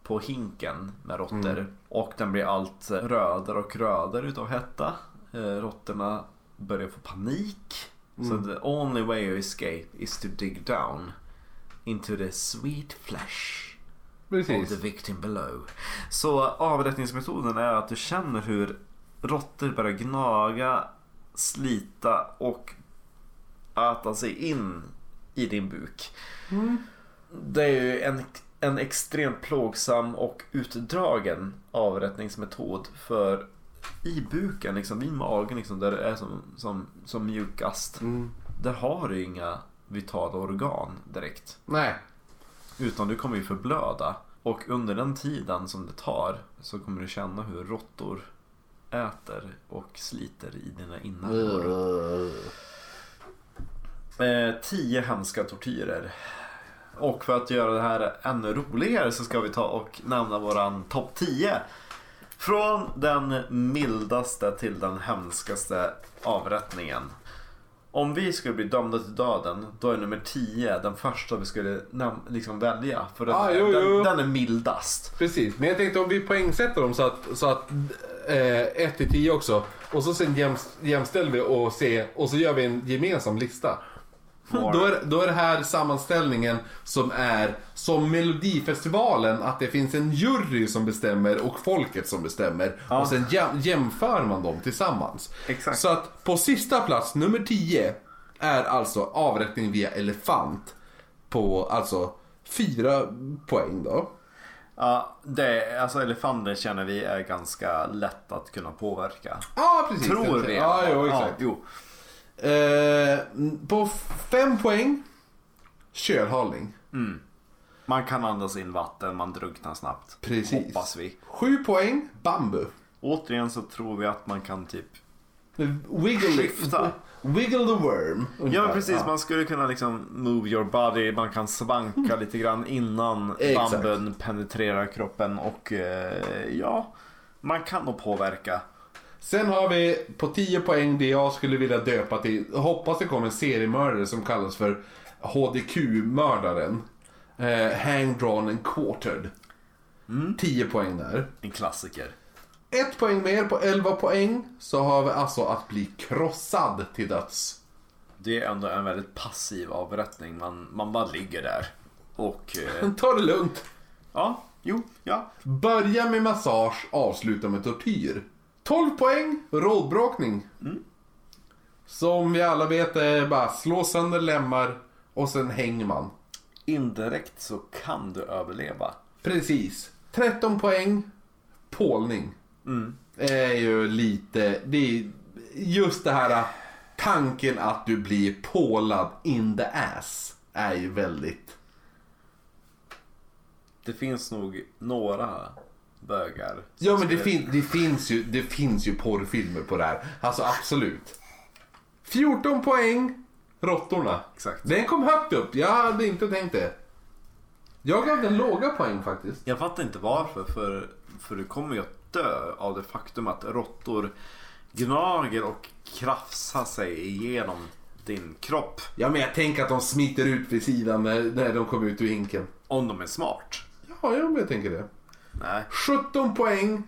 på hinken med råttor Mm. och den blir allt rödare och rödare utav hetta. Eh, Råttorna börjar få panik. Mm. Så the only way of escape is to dig down into the sweet flesh of Precis. the victim below. Så avrättningsmetoden är att du känner hur råttor börjar gnaga, slita och äta sig in i din buk. Det är ju en, en extremt plågsam och utdragen avrättningsmetod för i buken, liksom, i magen liksom, där det är som, som, som mjukast. Mm. Där har du inga vitala organ direkt. Nej. Utan du kommer ju förblöda. Och under den tiden som det tar så kommer du känna hur råttor äter och sliter i dina inälvor. Eh, tio hemska tortyrer. Och för att göra det här ännu roligare så ska vi ta och nämna våran topp 10. Från den mildaste till den hemskaste avrättningen. Om vi skulle bli dömda till döden, då är nummer 10 den första vi skulle liksom välja. För den, Ah, jo, jo. Den, den är mildast. Precis, men jag tänkte om vi poängsätter dem så att, så att eh, 1 till 10 också. Och så sen jäm, jämställer vi och ser och så gör vi en gemensam lista. Då är, då är det här sammanställningen som är som Melodifestivalen, att det finns en jury som bestämmer och folket som bestämmer. Ja. Och sen jäm, jämför man dem tillsammans. Exakt. Så att på sista plats, nummer 10, är alltså avrättning via elefant. På alltså 4 poäng då. Ja, det, alltså elefanter känner vi är ganska lätt att kunna påverka. Ja, precis. Tror vi. Ja, jo, exakt. jo. Eh, på fem poäng, kölhalning. Man kan andas in vatten, man drunknar snabbt. Precis. Hoppas vi. Sju poäng, bambu. Återigen så tror vi att man kan typ... Wiggle, Skifta. wiggle the worm. Ja men precis, man skulle kunna liksom move your body, man kan svanka lite grann innan Exakt. bambun penetrerar kroppen och eh, ja, man kan nog påverka. Sen har vi på 10 poäng det jag skulle vilja döpa till, hoppas det kommer en seriemördare som kallas för HDQ-mördaren. Eh, hang, drawn and quartered. 10 poäng där. En klassiker. Ett poäng mer på 11 poäng så har vi alltså att bli krossad till döds. Det är ändå en väldigt passiv avrättning, man, man bara ligger där. Och eh, Ta det lugnt. ja, jo, ja. Börja med massage, avsluta med tortyr. 12 poäng, rådbråkning. Som vi alla vet är bara slå sönder lemmar och sen hänger man. Indirekt så kan du överleva. Precis. 13 poäng, pålning. är ju lite, det är just det här tanken att du blir pålad in the ass är ju väldigt... Det finns nog några bögar. Ja men det, fin, det, finns ju, det finns ju porrfilmer på det här. Alltså absolut. 14 poäng, råttorna. Exakt. Den kom högt upp, jag hade inte tänkt det. Jag gav den låga poäng faktiskt. Jag fattar inte varför, för, för du kommer ju att dö av det faktum att råttor gnager och krafsar sig igenom din kropp. Ja men jag tänker att de smiter ut vid sidan när, när de kommer ut ur hinken. Om de är smart. Ja, ja men jag tänker det. Nej. 17 poäng,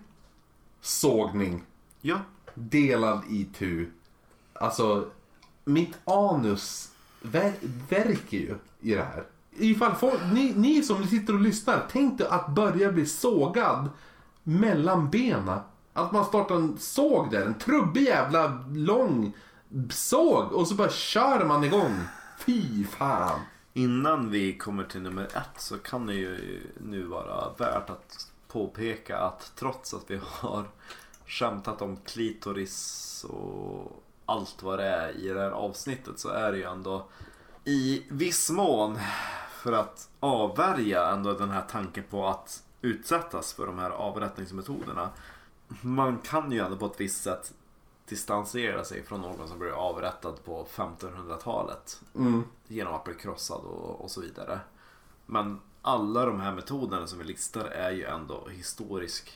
sågning. Ja. Delad i tu. Alltså, mitt anus ver- verkar ju i det här. Ifall folk, ni, ni som sitter och lyssnar, tänk dig att börja bli sågad mellan benen. Att man startar en såg där, en trubbig jävla lång såg och så bara kör man igång. Fy fan. Innan vi kommer till nummer ett så kan det ju nu vara värt att påpeka att trots att vi har skämtat om klitoris och allt vad det är i det här avsnittet så är det ju ändå i viss mån för att avvärja ändå den här tanken på att utsättas för de här avrättningsmetoderna. Man kan ju ändå på ett visst sätt distansera sig från någon som blev avrättad på 1500-talet Mm. genom att bli krossad och, och så vidare. Men alla de här metoderna som vi listar är ju ändå historiskt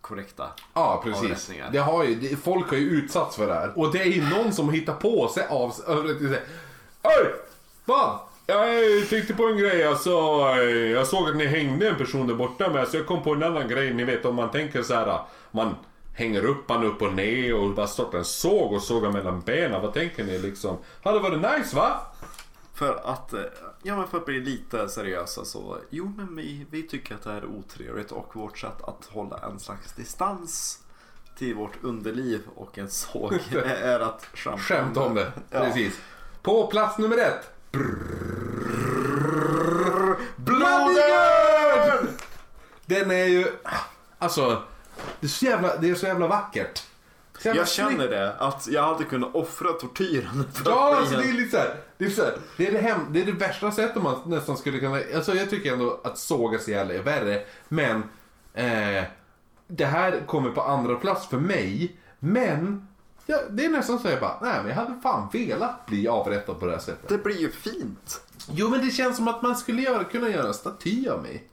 korrekta. Ja, precis. Det har ju, det, folk har ju utsatts för det här. Och det är ju någon som hittar på sig av... Oj! Fan! Jag tänkte på en grej. Alltså, jag såg att ni hängde en person där borta med. Så jag kom på en annan grej. Ni vet om man tänker så här. Man hänger upp han upp och ner och bara startar en såg och sågar mellan benen. Vad tänker ni liksom? Hade varit nice va? För att, eh, ja men för att bli lite seriösa så, jo men vi, vi tycker att det här är otrevligt och vårt sätt att hålla en slags distans till vårt underliv och en såg är att skämta Skämt om det. Ja. Precis. På plats nummer ett. Bloodigan! Den är ju... Alltså, det är så jävla, det är så jävla vackert. Jag känner det, att jag hade kunnat offra tortyren för Ja, att alltså det är lite såhär. Det är, så här, det, är det, hem, det är det värsta sättet man nästan skulle kunna... Alltså jag tycker ändå att sågas ihjäl är värre. Men eh, det här kommer på andra plats för mig. Men ja, det är nästan så jag bara, nej men jag hade fan velat bli avrättad på det här sättet. Det blir ju fint. Jo men det känns som att man skulle göra, kunna göra en staty av mig.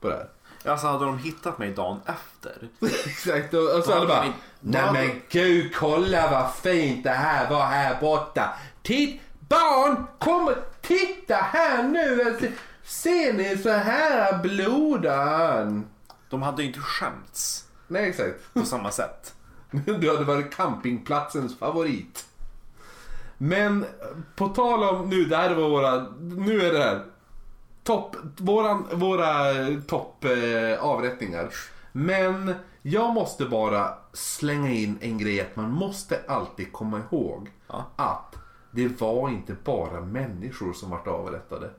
På det här. Alltså hade de hittat mig dagen efter. Exakt, och, och så hade bara Nej men gud, kolla vad fint det här var här borta. Titt, barn, kom och titta här nu. Ser ni så här blodan? De hade ju inte skämts Nej exakt. på samma sätt. Du hade varit campingplatsens favorit. Men på tal om nu, det här var våra, nu är det här. Topp, våran, våra topp eh, avrättningar. Men jag måste bara slänga in en grej att man måste alltid komma ihåg Ja. att det var inte bara människor som vart avrättade.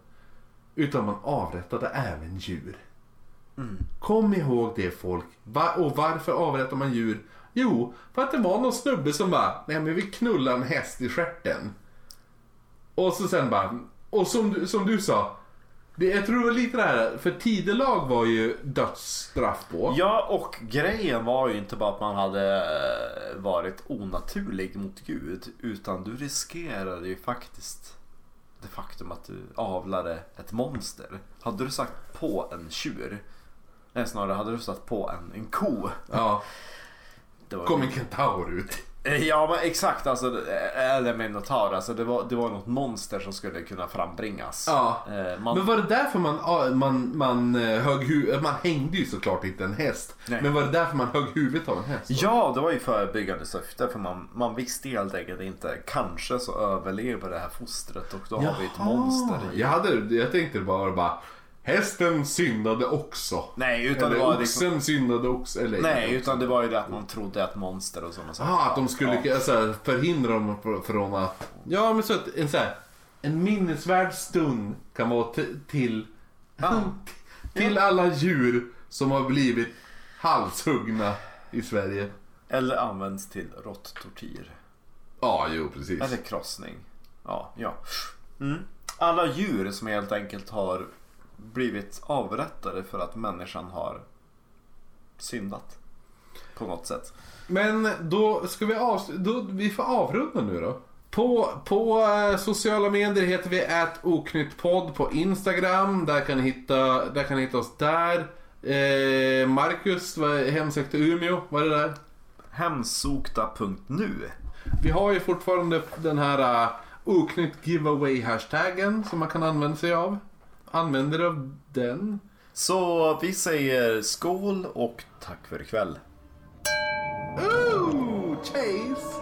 Utan man avrättade även djur. Kom ihåg det folk. Va- och varför avrättar man djur? Jo, för att det var någon snubbe som bara, nej men vi knullar en häst i stjärten. Och så sen bara, och som, du- som du sa. Det, jag tror det var lite det här, för tidelag var ju dödsstraff på. Ja, och grejen var ju inte bara att man hade eh, varit onaturlig mot Gud. Utan du riskerade ju faktiskt det faktum att du avlade ett monster. Hade du sagt på en tjur. Nej, snarare hade du satt på en, en ko. Ja, Det var kom en kentaur ut. Eh, Ja men exakt alltså, eh, eller minotaur. Alltså, det, var, det var något monster som skulle kunna frambringas. Ja. Eh, man, Men var det därför man, man, man, eh, högg hu- man hängde ju såklart inte en häst. Nej. Men var det därför man högg huvudet av en häst? då? Ja, det var ju förebyggande syfte för man, man visste helt enkelt inte. Kanske så överlever det här fostret och då har vi ett monster i. Jag, hade, jag tänkte bara, bara hästen syndade också. Nej, utan eller det var oxen liksom... syndade också. Eller Nej, utan det var ju det att man trodde att monster och sådana saker. Ah, att de skulle Ja. här, förhindra dem fr- från att... Ja, men så att en så här, en minnesvärd stund kan vara till... Ja. till alla djur som har blivit halshuggna i Sverige. Eller används till råttortyr. Ja, jo precis. Eller krossning. Ja, ja. Mm. Alla djur som helt enkelt har blivit avrättade för att människan har syndat. På något sätt. Men då ska vi av, då, vi får avrunda nu då. På, på eh, sociala medier heter vi oknyttpodd på Instagram. Där kan ni hitta, där kan ni hitta oss där. Eh, Marcus hemsökte Umeå, var det där? Hemsokta.nu Vi har ju fortfarande den här uh, oknytt giveaway hashtaggen som man kan använda sig av. Använder av den? Så vi säger skål och tack för ikväll. Ooh, Chase!